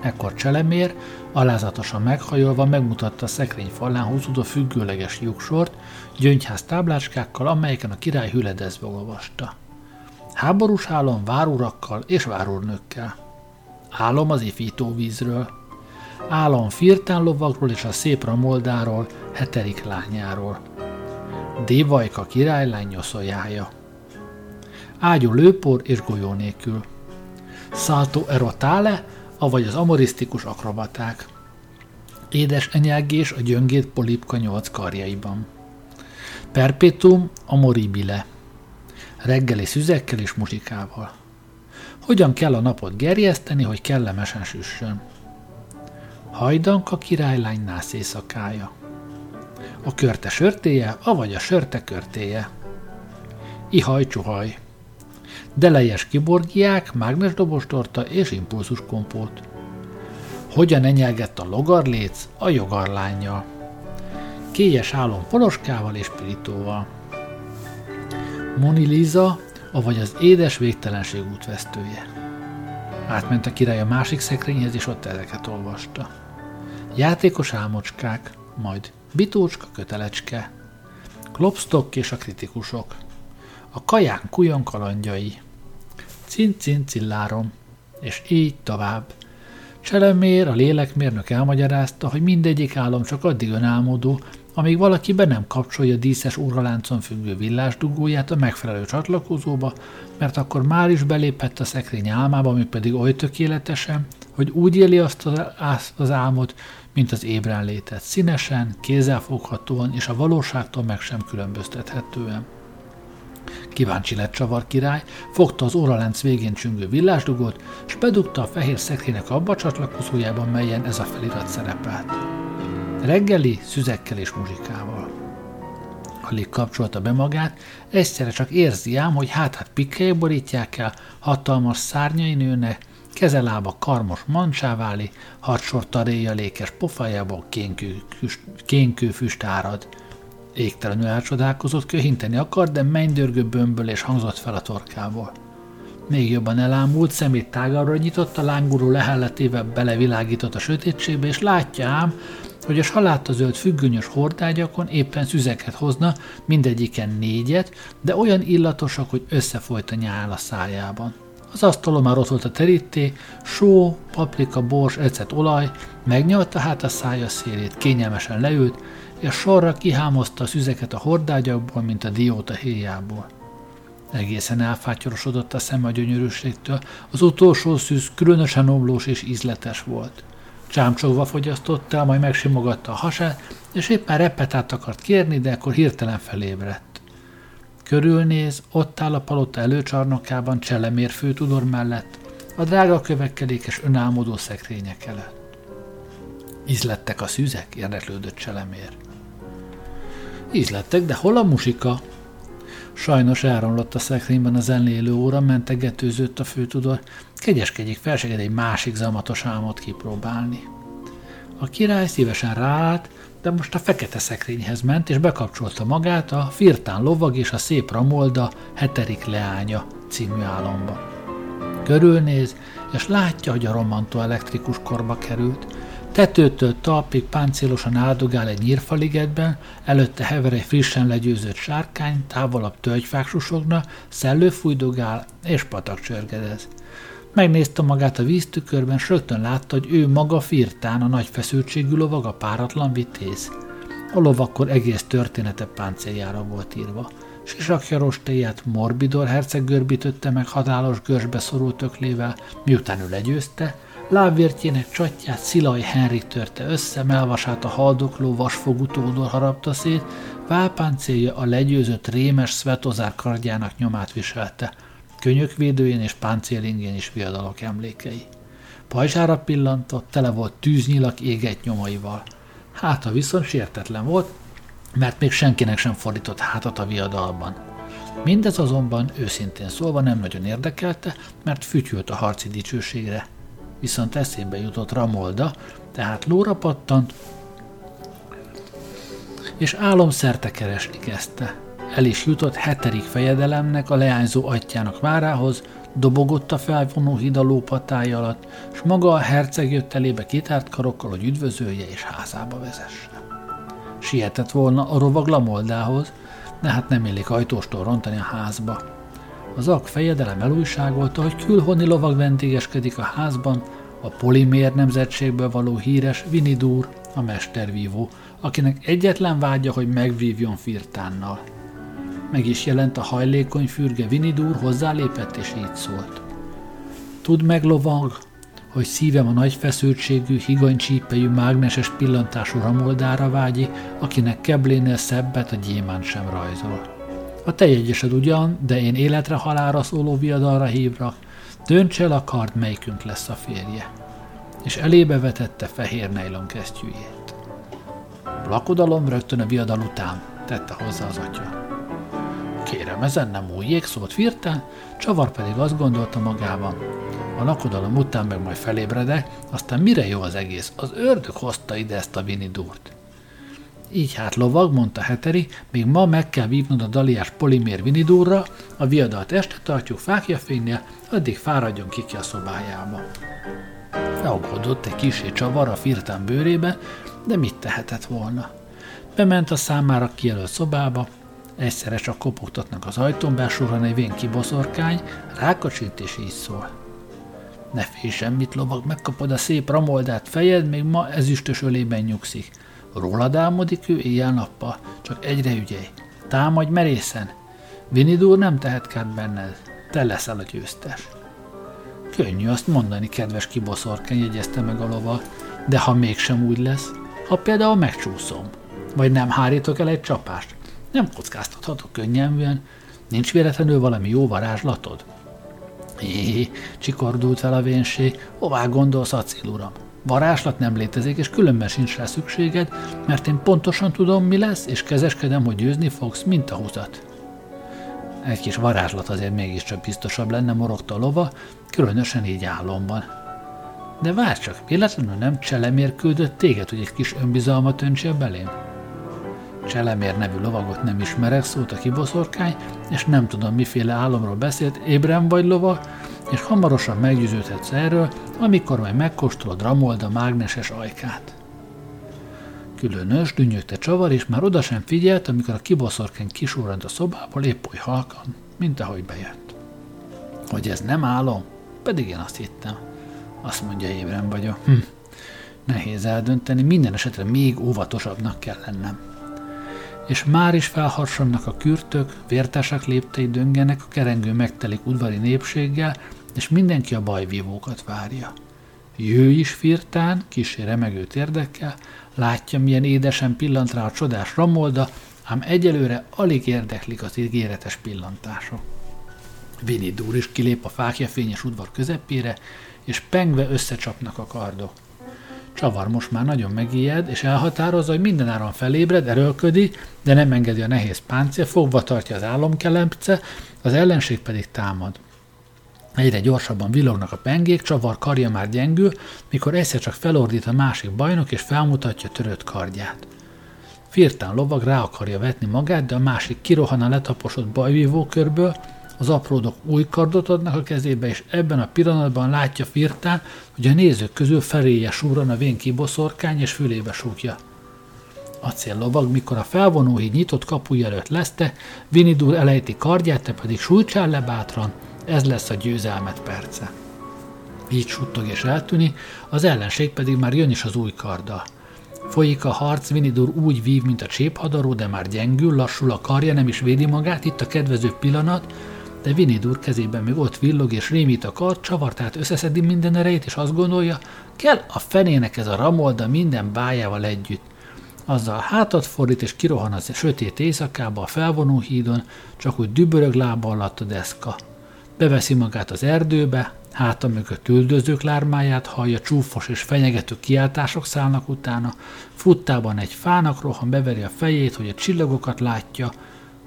Ekkor cselemér, alázatosan meghajolva megmutatta a szekrény falán húzódó függőleges lyuksort, gyöngyház táblácskákkal, amelyeken a király hüledezve olvasta. Háborús álom várurakkal és várurnökkel. Álom az ifító vízről. Álom firtán lovagról és a szép ramoldáról, heterik lányáról. Dévajka királylány nyoszoljája. Ágyú lőpor és golyó nélkül. Salto erotále, avagy az amorisztikus akrobaták. Édes enyelgés a gyöngét polipka nyolc karjaiban. Perpetuum amoribile. Reggeli szüzekkel és muzsikával. Hogyan kell a napot gerjeszteni, hogy kellemesen süssön? Hajdanka királylány nász éjszakája. A körte sörtéje, avagy a sörte körtéje. Ihaj csuhaj. Delejes kiborgiák, mágnesdobostorta és impulzuskompót. Hogyan enyelgett a logarléc a jogarlányjal kélyes álom poloskával és pirítóval. Moni Lisa, avagy az édes végtelenség útvesztője. Átment a király a másik szekrényhez, és ott ezeket olvasta. Játékos álmocskák, majd bitócska kötelecske, klopstock és a kritikusok, a kaján kujon kalandjai, cin-cin cillárom, és így tovább. Cselemér, a lélekmérnök elmagyarázta, hogy mindegyik álom csak addig önálmodó, amíg valaki be nem kapcsolja díszes óraláncon függő villásdugóját a megfelelő csatlakozóba, mert akkor már is belépett a szekrény álmába, ami pedig oly tökéletesen, hogy úgy éli azt az álmot, mint az ébren létet, színesen, kézzelfoghatóan és a valóságtól meg sem különböztethetően. Kíváncsi lett Csavar király, fogta az óralánc végén csüngő villásdugót, és bedugta a fehér szekrénynek abba a csatlakozójában, melyen ez a felirat szerepelt. Reggeli, szüzekkel és muzsikával. Alig kapcsolta be magát, egyszerre csak érzi ám, hogy hátát pikkelyek borítják el, hatalmas szárnyai nőnek, kezelába karmos mancsá váli, hadsor taréja lékes pofájából kénkő, kénkő füst árad. Égtelenül elcsodálkozott, köhinteni akart, de mennydörgő bömböl hangzott fel a torkából. Még jobban elámult, szemét tágabbra nyitotta, lánguló lehelletével belevilágított a sötétségbe, és látja ám, hogy a salátazöld függönyös hordágyakon éppen szüzeket hozna, mindegyiken négyet, de olyan illatosak, hogy összefolyt a nyál a szájában. Az asztalon már ott volt a teríté, só, paprika, bors, ecet olaj, megnyalta hát a szája szélét, kényelmesen leült, és sorra kihámozta a szüzeket a hordágyakból, mint a dióta héjából. Egészen elfátyorosodott a szem a gyönyörűségtől, az utolsó szűz különösen omlós és ízletes volt. Csámcsogva fogyasztotta el, majd megsimogatta a hasát, és éppen repetát akart kérni, de akkor hirtelen felébredt. Körülnéz, ott áll a palota előcsarnokában Cselemér főtudor mellett, a drága kövekkelékes önálmodó szekrények előtt. Ízlettek a szüzek? érdeklődött Cselemér. Ízlettek, de hol a musika? Sajnos elromlott a szekrényben az enlélő óra, mentegetőzött a főtudor. Kegyeskedjék, felseged egy másik zamatos álmot kipróbálni. A király szívesen ráállt, de most a fekete szekrényhez ment, és bekapcsolta magát a Firtán lovag és a szép Ramolda heterik leánya című álomba. Körülnéz, és látja, hogy a romantó elektrikus korba került. Tetőtől talpig páncélosan áldogál egy nyírfaligetben, előtte hever egy frissen legyőzött sárkány, távolabb tölgyfák susogna, szellő fújdogál és patak csörgedez. Megnézte magát a víztükörben, s rögtön látta, hogy ő maga firtán a nagy feszültségű lovag a páratlan vitéz. A lovakkor egész története páncéljára volt írva. Sisakja rostéját Morbidor herceg görbítötte meg hatálos görsbe szorult öklével, miután ő legyőzte, lábvértjének csatját Szilaj Henrik törte össze, melvasát a haldokló vasfogú tódor harapta szét, válpáncélja a legyőzött rémes Svetozár kardjának nyomát viselte, könyökvédőjén és páncélingén is viadalok emlékei. Pajzsára pillantott, tele volt tűznyilak égett nyomaival. Háta viszont sértetlen volt, mert még senkinek sem fordított hátat a viadalban. Mindez azonban őszintén szólva nem nagyon érdekelte, mert fütyült a harci dicsőségre. Viszont eszébe jutott Ramolda, tehát lóra pattant, és álomszerte keresni kezdte. El is jutott hetedik fejedelemnek a leányzó atyának várához, dobogott a felvonó híd a lópatája alatt, s maga a herceg jött elébe kitárt karokkal, hogy üdvözölje és házába vezesse. Sietett volna a rovag lamoldához, de hát nem illik ajtóstól rontani a házba. Az ak fejedelem elújságolta, hogy külhoni lovag vendégeskedik a házban, a polimér nemzetségből való híres Vinidur, a mestervívó, akinek egyetlen vágya, hogy megvívjon Firtánnal. Meg is jelent a hajlékony fürge Vinidur, hozzálépett és így szólt. Tud meg lovag, hogy szívem a nagy feszültségű, higanycsípejű, mágneses pillantású ramoldára vágyi, akinek keblénél szebbet a gyémán sem rajzol. A te jegyesed ugyan, de én életre halára szóló viadalra hívrak, dönts el a kard, melyikünk lesz a férje. És elébe vetette fehér nejlon kesztyűjét. Lakodalom rögtön a viadal után, tette hozzá az atya. Kérem, ezen nem újjék, szólt firtán, Csavar pedig azt gondolta magában, a lakodalom után meg majd felébredek, aztán mire jó az egész? Az ördög hozta ide ezt a vinidúrt. Így hát lovag, mondta Heteri, még ma meg kell vívnod a daliás polimér vinidúrra, a viadalt este tartjuk fákja fénynél, addig fáradjon ki ki a szobájába. Leaggódott egy kisé csavar a firtán bőrébe, de mit tehetett volna? Bement a számára kijelölt szobába, egyszerre csak kopogtatnak az ajtón, besorran egy vén kiboszorkány, rákacsint és így szól. Ne félj semmit, lovag, megkapod a szép ramoldát fejed, még ma ezüstös ölében nyugszik. Rólad álmodik ő éjjel-nappal, csak egyre ügyelj. Támadj merészen. Vinidur nem tehet kár benned. Te leszel a győztes. Könnyű azt mondani, kedves kiboszorkány, jegyezte meg a lova, de ha mégsem úgy lesz, ha például megcsúszom, vagy nem hárítok el egy csapást, nem kockáztathatok könnyelműen, nincs véletlenül valami jó varázslatod? Hé, csikordult fel a vénség, hová gondolsz, Acil uram? Varázslat nem létezik, és különben sincs rá szükséged, mert én pontosan tudom, mi lesz, és kezeskedem, hogy győzni fogsz, mint a húzat. Egy kis varázslat azért mégiscsak biztosabb lenne, morogta a lova, különösen így álomban. De várj csak, véletlenül nem cselemér küldött téged, hogy egy kis önbizalmat öntsél belém? Cselemér nevű lovagot nem ismerek, szólt a kiboszorkány, és nem tudom, miféle álomról beszélt, ébren vagy lova, és hamarosan meggyőződhetsz erről, amikor majd megkóstolod Ramolda mágneses ajkát. Különös, dünnyögte csavar, és már oda sem figyelt, amikor a kiboszorkány kisurrant a szobából épp oly halkan, mint ahogy bejött. Hogy ez nem álom? Pedig én azt hittem. Azt mondja, ébren vagyok. Hm. Nehéz eldönteni, minden esetre még óvatosabbnak kell lennem és már is felharsannak a kürtök, vértesek léptei döngenek, a kerengő megtelik udvari népséggel, és mindenki a bajvívókat várja. Jő is firtán, kisé remegő térdekkel, látja, milyen édesen pillant rá a csodás ramolda, ám egyelőre alig érdeklik az ígéretes pillantások. Vinidur is kilép a fákja fényes udvar közepére, és pengve összecsapnak a kardok. Csavar most már nagyon megijed, és elhatározza, hogy mindenáron felébred, erőlködik, de nem engedi a nehéz páncél, fogva tartja az álomkelepce, az ellenség pedig támad. Egyre gyorsabban villognak a pengék, csavar karja már gyengül, mikor egyszer csak felordít a másik bajnok, és felmutatja törött kardját. Firtán lovag rá akarja vetni magát, de a másik kirohan a letaposott bajvívó körből, Az apródok új kardot adnak a kezébe, és ebben a pillanatban látja Firtán, hogy a nézők közül feléje súran a vén kiboszorkány, és fülébe súgja. lovag, mikor a felvonóhíd nyitott kapuja előtt leszte, Vinidur elejti kardját, te pedig sújtsál le bátran, ez lesz a győzelmet perce. Így suttog és eltűni, az ellenség pedig már jön is az új karddal. Folyik a harc, Vinidur úgy vív, mint a cséphadaró, de már gyengül, lassul a karja, nem is védi magát, itt a kedvező pillanat, de Vinidur kezében még ott villog és rémít a kard, csavar, tehát összeszedi minden erejét, és azt gondolja, kell a fenének ez a ramolda minden bájával együtt. Azzal hátat fordít és kirohan az sötét éjszakába a felvonó hídon, csak úgy dübörög lába alatt a deszka. Beveszi magát az erdőbe, háta mögött üldözők lármáját hallja, csúfos és fenyegető kiáltások szállnak utána, futtában egy fának rohan, beveri a fejét, hogy a csillagokat látja,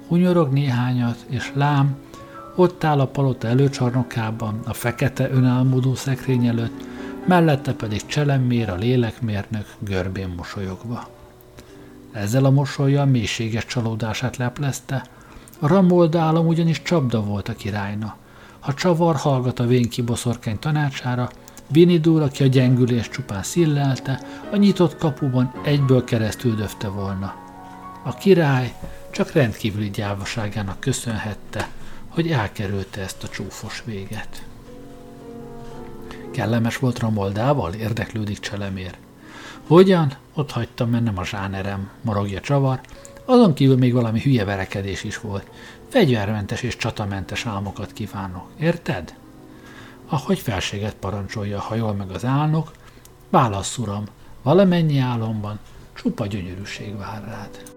hunyorog néhányat, és lám, ott áll a palota előcsarnokában, a fekete önálmodó szekrény előtt, mellette pedig cselemmér a lélekmérnök görbén mosolyogva. Ezzel a mosolya mélységes csalódását leplezte, a Ramolda állam ugyanis csapda volt a királyna. Ha csavar hallgat a vén kiboszorkány tanácsára, Vinidur, aki a gyengülés csupán szillelte, a nyitott kapuban egyből keresztül döfte volna. A király csak rendkívüli gyávaságának köszönhette, hogy elkerülte ezt a csúfos véget. Kellemes volt Ramoldával? Érdeklődik Cselemér. Hogyan? Ott hagytam mennem a zsánerem, morogja csavar. Azon kívül még valami hülye verekedés is volt. Fegyvermentes és csatamentes álmokat kívánok. Érted? Ahogy felséget parancsolja, ha jól meg az álnok, válasz uram, valamennyi álomban csupa gyönyörűség vár rád.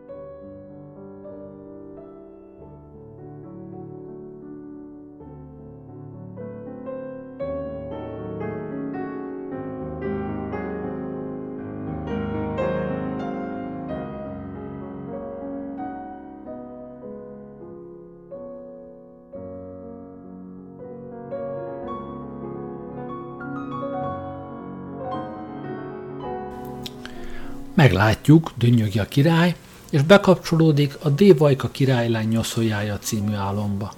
Meglátjuk, dünnyögi a király, és bekapcsolódik a Dévajka királylány nyoszoljája című álomba.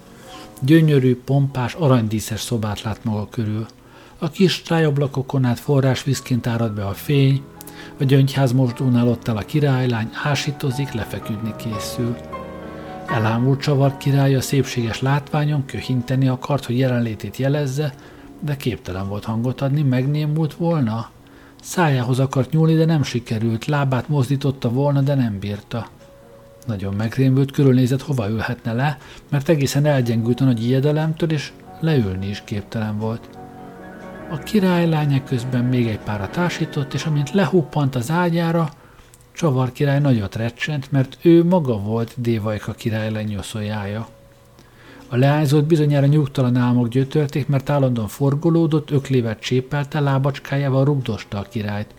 Gyönyörű, pompás, aranydíszes szobát lát maga körül. A kis tájablakokon át forrásvízként árad be a fény, a gyöngyház mosdónál ott el a királylány, ásítozik, lefeküdni készül. Elámult csavar király a szépséges látványon köhinteni akart, hogy jelenlétét jelezze, de képtelen volt hangot adni, megnémult volna. Szájához akart nyúlni, de nem sikerült, lábát mozdította volna, de nem bírta. Nagyon megrémült, körülnézett, hova ülhetne le, mert egészen elgyengült a nagy ijedelemtől, és leülni is képtelen volt. A királylánya közben még egy pára társított, és amint lehuppant az ágyára, Csavar király nagyot recsent, mert ő maga volt Dévajka király lenyoszójája. A leányzott bizonyára nyugtalan álmok gyötörték, mert állandóan forgolódott, öklévet csépelte, lábacskájával rugdosta a királyt.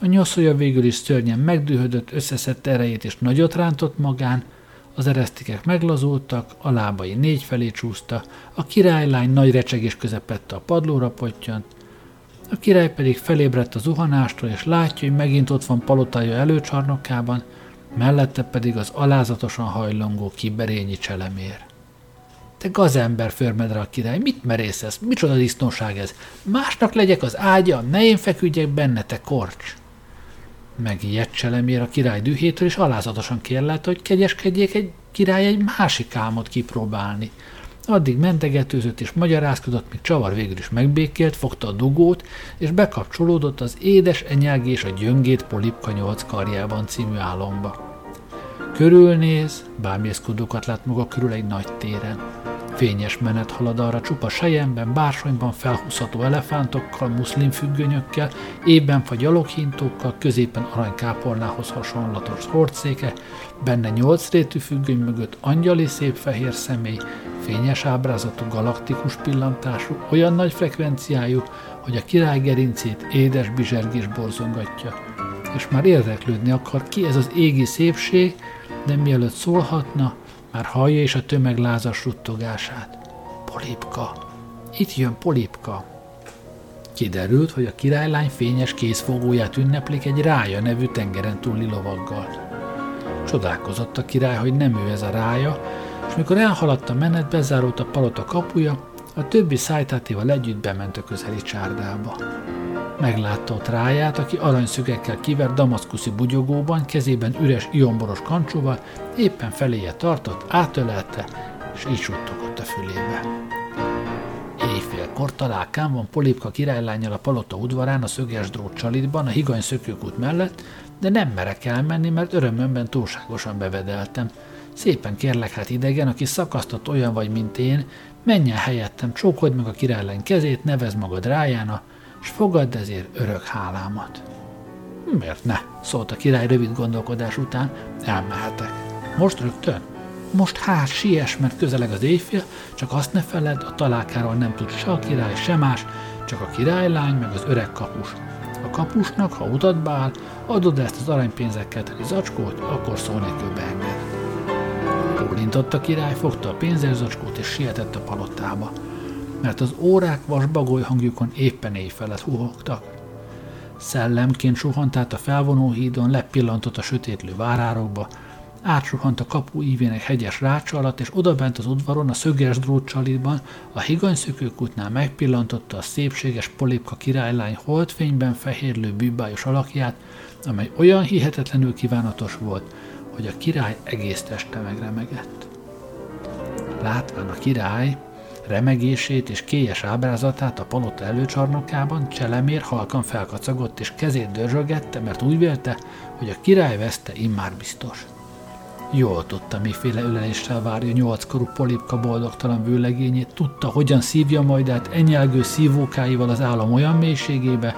A nyoszolja végül is szörnyen megdühödött, összeszedte erejét és nagyot rántott magán, az eresztikek meglazultak, a lábai négy felé csúszta, a királylány nagy recsegés közepette a padlóra pottyant, a király pedig felébredt a zuhanástól, és látja, hogy megint ott van palotája előcsarnokában, mellette pedig az alázatosan hajlongó kiberényi cselemér. Te gazember, förmedre a király, mit merészesz? Micsoda disznóság ez? Másnak legyek az ágya, ne én feküdjek benne, te korcs! Megijedt cselemér a király dühétől, és alázatosan kérlelte, hogy kegyeskedjék egy király egy másik álmot kipróbálni. Addig mentegetőzött és magyarázkodott, míg csavar végül is megbékélt, fogta a dugót, és bekapcsolódott az Édes enyág és a gyöngét polipka nyolc karjában című álomba. Körülnéz, bámészkodókat lát maga körül egy nagy téren. Fényes menet halad arra csupa sejemben, bársonyban felhúzható elefántokkal, muszlim függönyökkel, ében vagy gyaloghintókkal, középen aranykápornához hasonlatos hordszéke, benne nyolc rétű függöny mögött angyali szép fehér személy, fényes ábrázatú galaktikus pillantású, olyan nagy frekvenciájú, hogy a király gerincét édes bizsergés borzongatja. És már érdeklődni akar, ki ez az égi szépség, de mielőtt szólhatna, már hallja is a tömeg lázas suttogását. Polipka! Itt jön Polipka! Kiderült, hogy a királylány fényes kézfogóját ünneplik egy rája nevű tengeren túli lovaggal. Csodálkozott a király, hogy nem ő ez a rája, és mikor elhaladt a menet, bezárult a palota kapuja, a többi szájtátéval együtt bement a közeli csárdába. Meglátta ott ráját, aki aranyszügekkel kivert damaszkuszi bugyogóban, kezében üres ionboros kancsóval, éppen feléje tartott, átölelte, és így suttogott a fülébe. Éjfélkor találkán van Polipka királylányjal a palota udvarán, a szöges drót a higany szökőkút mellett, de nem merek elmenni, mert örömömben túlságosan bevedeltem. Szépen kérlek hát idegen, aki szakasztott olyan vagy, mint én, menjen helyettem, csókold meg a királylány kezét, nevez magad rájána, és fogadd ezért örök hálámat. Miért ne? szólt a király rövid gondolkodás után, elmehetek. Most rögtön? Most hát siess, mert közeleg az éjfél, csak azt ne feled, a találkáról nem tud se a király, se más, csak a királylány meg az öreg kapus. A kapusnak, ha utatba áll, adod ezt az aranypénzekkel teli zacskót, akkor szó nélkül beenged. Bólintott a király, fogta a pénzérzacskót és sietett a palotába, mert az órák vasbagoly hangjukon éppen éjfelet huhogtak. Szellemként suhant át a felvonó hídon, lepillantott a sötétlő várárokba, átsuhant a kapu ívének hegyes rácsa alatt, és odabent az udvaron a szöges drótcsalitban, a higanyszökőkútnál megpillantotta a szépséges polipka királylány holdfényben fehérlő bűbájos alakját, amely olyan hihetetlenül kívánatos volt, hogy a király egész teste megremegett. Látván a király remegését és kélyes ábrázatát a palota előcsarnokában, Cselemér halkan felkacagott és kezét dörzsögette, mert úgy vélte, hogy a király veszte immár biztos. Jól tudta, miféle öleléssel várja nyolckorú polipka boldogtalan vőlegényét, tudta, hogyan szívja majd át enyelgő szívókáival az állam olyan mélységébe,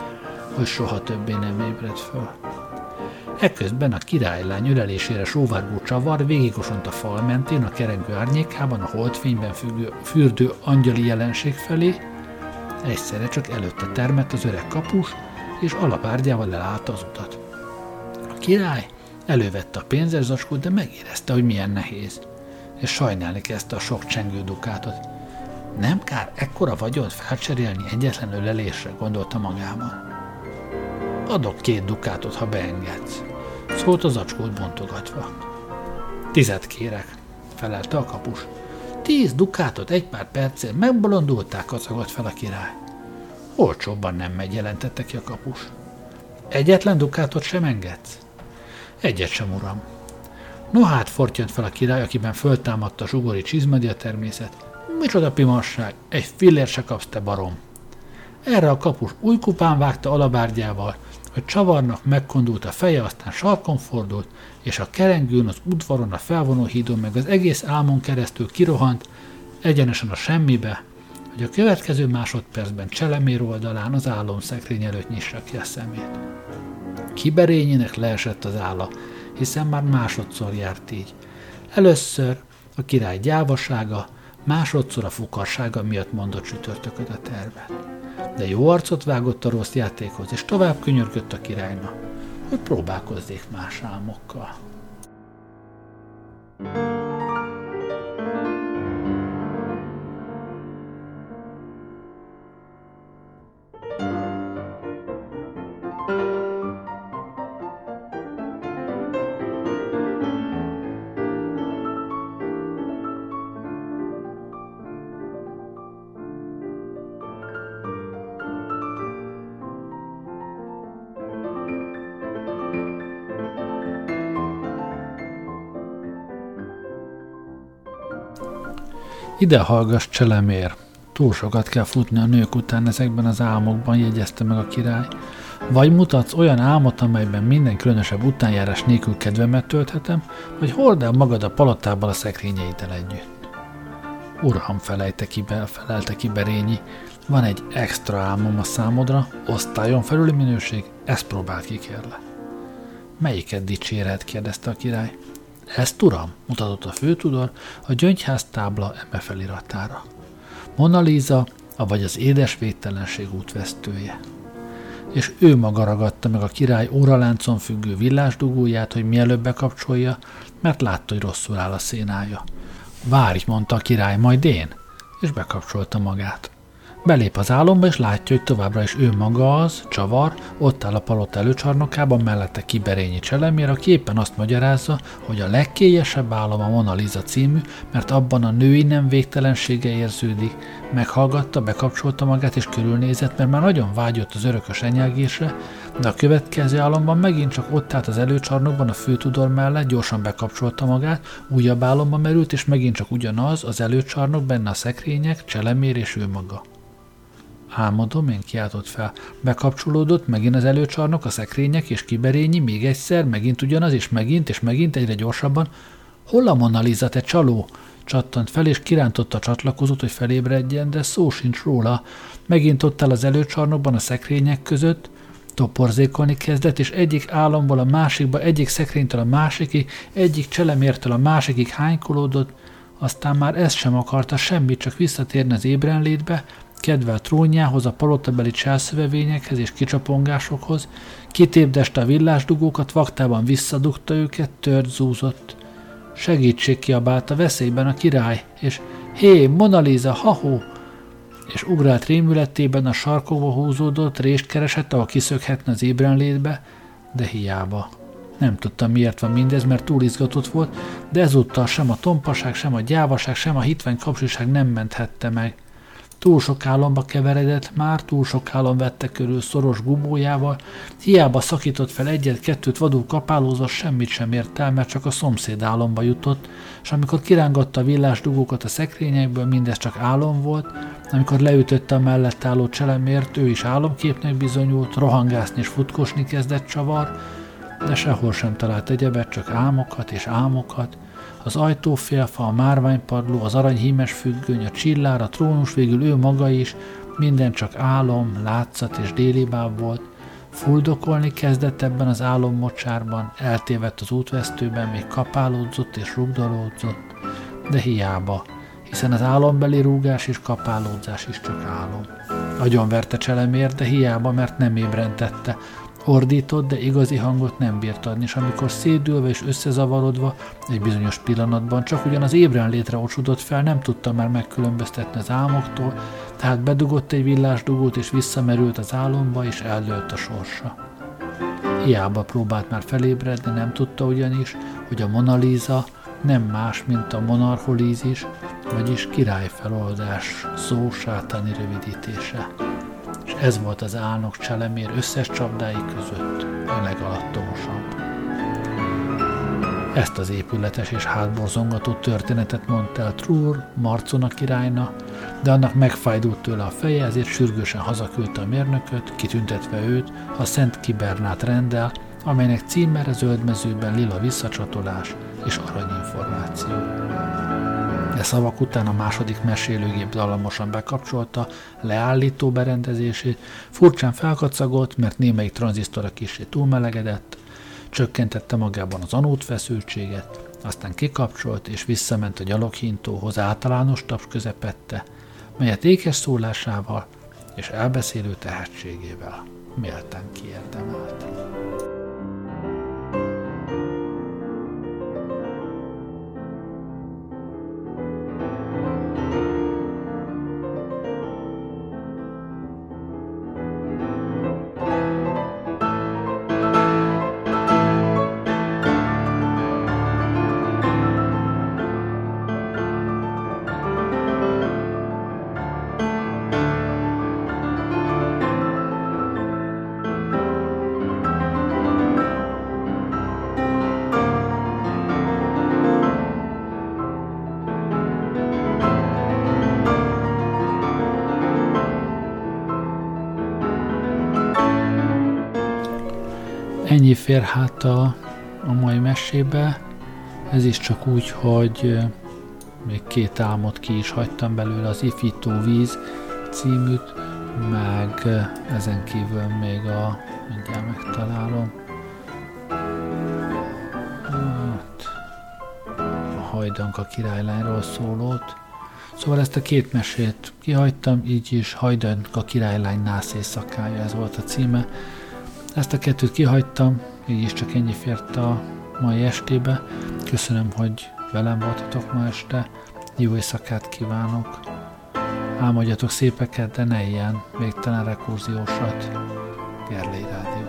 hogy soha többé nem ébred föl. Ekközben a királylány ölelésére sóvárgó csavar végigosont a fal mentén, a kerengő árnyékában, a holdfényben függő, fürdő angyali jelenség felé, egyszerre csak előtte termett az öreg kapus, és alapárgyával elállta az utat. A király Elővette a pénzerzacskót, de megérezte, hogy milyen nehéz, és sajnálni kezdte a sok csengő dukátot. Nem kár ekkora vagyont felcserélni egyetlen ölelésre, gondolta magában. Adok két dukátot, ha beengedsz, szólt az zacskót bontogatva. Tizet kérek, felelte a kapus. Tíz dukátot egy pár percért megbolondulták, kacagott fel a király. Olcsóbban nem megy, jelentette ki a kapus. Egyetlen dukátot sem engedsz? Egyet sem, uram. No hát, fortyant fel a király, akiben föltámadta a zsugori csizmadia természet. Micsoda pimasság, egy fillér se kapsz, te barom. Erre a kapus új kupán vágta alabárgyával, hogy csavarnak megkondult a feje, aztán sarkon fordult, és a kerengőn, az udvaron, a felvonó hídon, meg az egész álmon keresztül kirohant, egyenesen a semmibe, hogy a következő másodpercben cselemér oldalán az álomszekrény előtt nyissa ki a szemét. Kiberényének leesett az álla, hiszen már másodszor járt így. Először a király gyávasága, másodszor a fukarsága miatt mondott csütörtököt a tervet. De jó arcot vágott a rossz játékhoz, és tovább könyörgött a királyna, hogy próbálkozzék más álmokkal. thank you Ide hallgass, cselemér! Túl sokat kell futni a nők után ezekben az álmokban, jegyezte meg a király. Vagy mutatsz olyan álmot, amelyben minden különösebb utánjárás nélkül kedvemet tölthetem, vagy hord el magad a palotából a szekrényeiddel együtt. Uram, felejte ki be, felelte ki Berényi, van egy extra álmom a számodra, osztályon felüli minőség, ezt próbáld ki, kérle. Melyiket dicséred? kérdezte a király. Ezt, uram, mutatott a főtudor a gyöngyház tábla eme feliratára. Mona Lisa, vagy az édes védtelenség útvesztője. És ő maga ragadta meg a király óraláncon függő villásdugóját, hogy mielőbb bekapcsolja, mert látta, hogy rosszul áll a szénája. Várj, mondta a király, majd én, és bekapcsolta magát. Belép az álomba, és látja, hogy továbbra is ő maga az, csavar, ott áll a palota előcsarnokában, mellette Kiberényi Cselemér, aki éppen azt magyarázza, hogy a legkélyesebb álom a Mona Lisa című, mert abban a női nem végtelensége érződik. Meghallgatta, bekapcsolta magát és körülnézett, mert már nagyon vágyott az örökös enyelgésre, de a következő álomban megint csak ott állt az előcsarnokban a főtudor mellett, gyorsan bekapcsolta magát, újabb álomba merült, és megint csak ugyanaz, az előcsarnok, benne a szekrények, cselemér és ő maga. Álmodom, én kiáltott fel. Bekapcsolódott, megint az előcsarnok, a szekrények és kiberényi, még egyszer, megint ugyanaz, és megint, és megint egyre gyorsabban. Hol a Mona Lisa, te csaló? Csattant fel, és kirántotta a csatlakozót, hogy felébredjen, de szó sincs róla. Megint ott áll az előcsarnokban a szekrények között, toporzékolni kezdett, és egyik álomból a másikba, egyik szekrénytől a másikig, egyik cselemértől a másikig hánykolódott, aztán már ezt sem akarta semmit, csak visszatérni az ébrenlétbe, kedve a trónjához, a palotabeli császövevényekhez és kicsapongásokhoz, kitépdeste a villásdugókat, vaktában visszadugta őket, tört zúzott. Segítség kiabálta veszélyben a király, és hé, Mona Lisa, ha-hó! És ugrált rémületében a sarkokba húzódott, rést keresett, ahol kiszökhetne az ébrenlétbe, de hiába. Nem tudta, miért van mindez, mert túl izgatott volt, de ezúttal sem a tompaság, sem a gyávaság, sem a hitvány kapcsiság nem menthette meg – Túl sok álomba keveredett, már túl sok álom vette körül szoros gubójával, hiába szakított fel egyet-kettőt vadul kapálózva, semmit sem ért el, mert csak a szomszéd álomba jutott, és amikor kirángatta a villás dugókat a szekrényekből, mindez csak álom volt, amikor leütötte a mellett álló cselemért, ő is álomképnek bizonyult, rohangászni és futkosni kezdett csavar, de sehol sem talált egyebet, csak álmokat és álmokat, az ajtófélfa, a márványpadló, az aranyhímes függöny, a csillár, a trónus, végül ő maga is, minden csak álom, látszat és délibáb volt. Fuldokolni kezdett ebben az álommocsárban, eltévedt az útvesztőben, még kapálódzott és rugdalódzott, de hiába, hiszen az álombeli rúgás és kapálódzás is csak álom. Nagyon verte cselemér, de hiába, mert nem ébrentette, Ordított, de igazi hangot nem bírt adni, és amikor szédülve és összezavarodva egy bizonyos pillanatban csak ugyan az ébren létre ocsudott fel, nem tudta már megkülönböztetni az álmoktól, tehát bedugott egy villásdugót, és visszamerült az álomba, és eldőlt a sorsa. Hiába próbált már felébredni, nem tudta ugyanis, hogy a Mona Lisa nem más, mint a monarcholízis, vagyis királyfeloldás szó sátani rövidítése és ez volt az álnok cselemér összes csapdái között a legalattomosabb. Ezt az épületes és hátborzongató történetet mondta el Trúr, Marcona királyna, de annak megfájdult tőle a feje, ezért sürgősen hazaküldte a mérnököt, kitüntetve őt a Szent Kibernát rendel, amelynek címere zöldmezőben lila visszacsatolás és aranyinformáció. De szavak után a második mesélőgép dalamosan bekapcsolta leállító berendezését, furcsán felkacagolt, mert némelyik tranzisztora kicsit túlmelegedett, csökkentette magában az anót feszültséget, aztán kikapcsolt és visszament a gyaloghintóhoz általános taps közepette, melyet ékes szólásával és elbeszélő tehetségével méltán kiérdemelt. Ennyi fér hát a, a mai mesébe. Ez is csak úgy, hogy még két álmot ki is hagytam belőle, az Ifító víz címűt, meg ezen kívül még a, mindjárt megtalálom, hát, a Hajdanka királylányról szólót. Szóval ezt a két mesét kihagytam, így is Hajdanka királylány nász éjszakája, ez volt a címe. Ezt a kettőt kihagytam, így is csak ennyi fért a mai estébe. Köszönöm, hogy velem voltatok ma este. Jó éjszakát kívánok. Álmodjatok szépeket, de ne ilyen végtelen rekurziósat. Gerlei Rádiózó.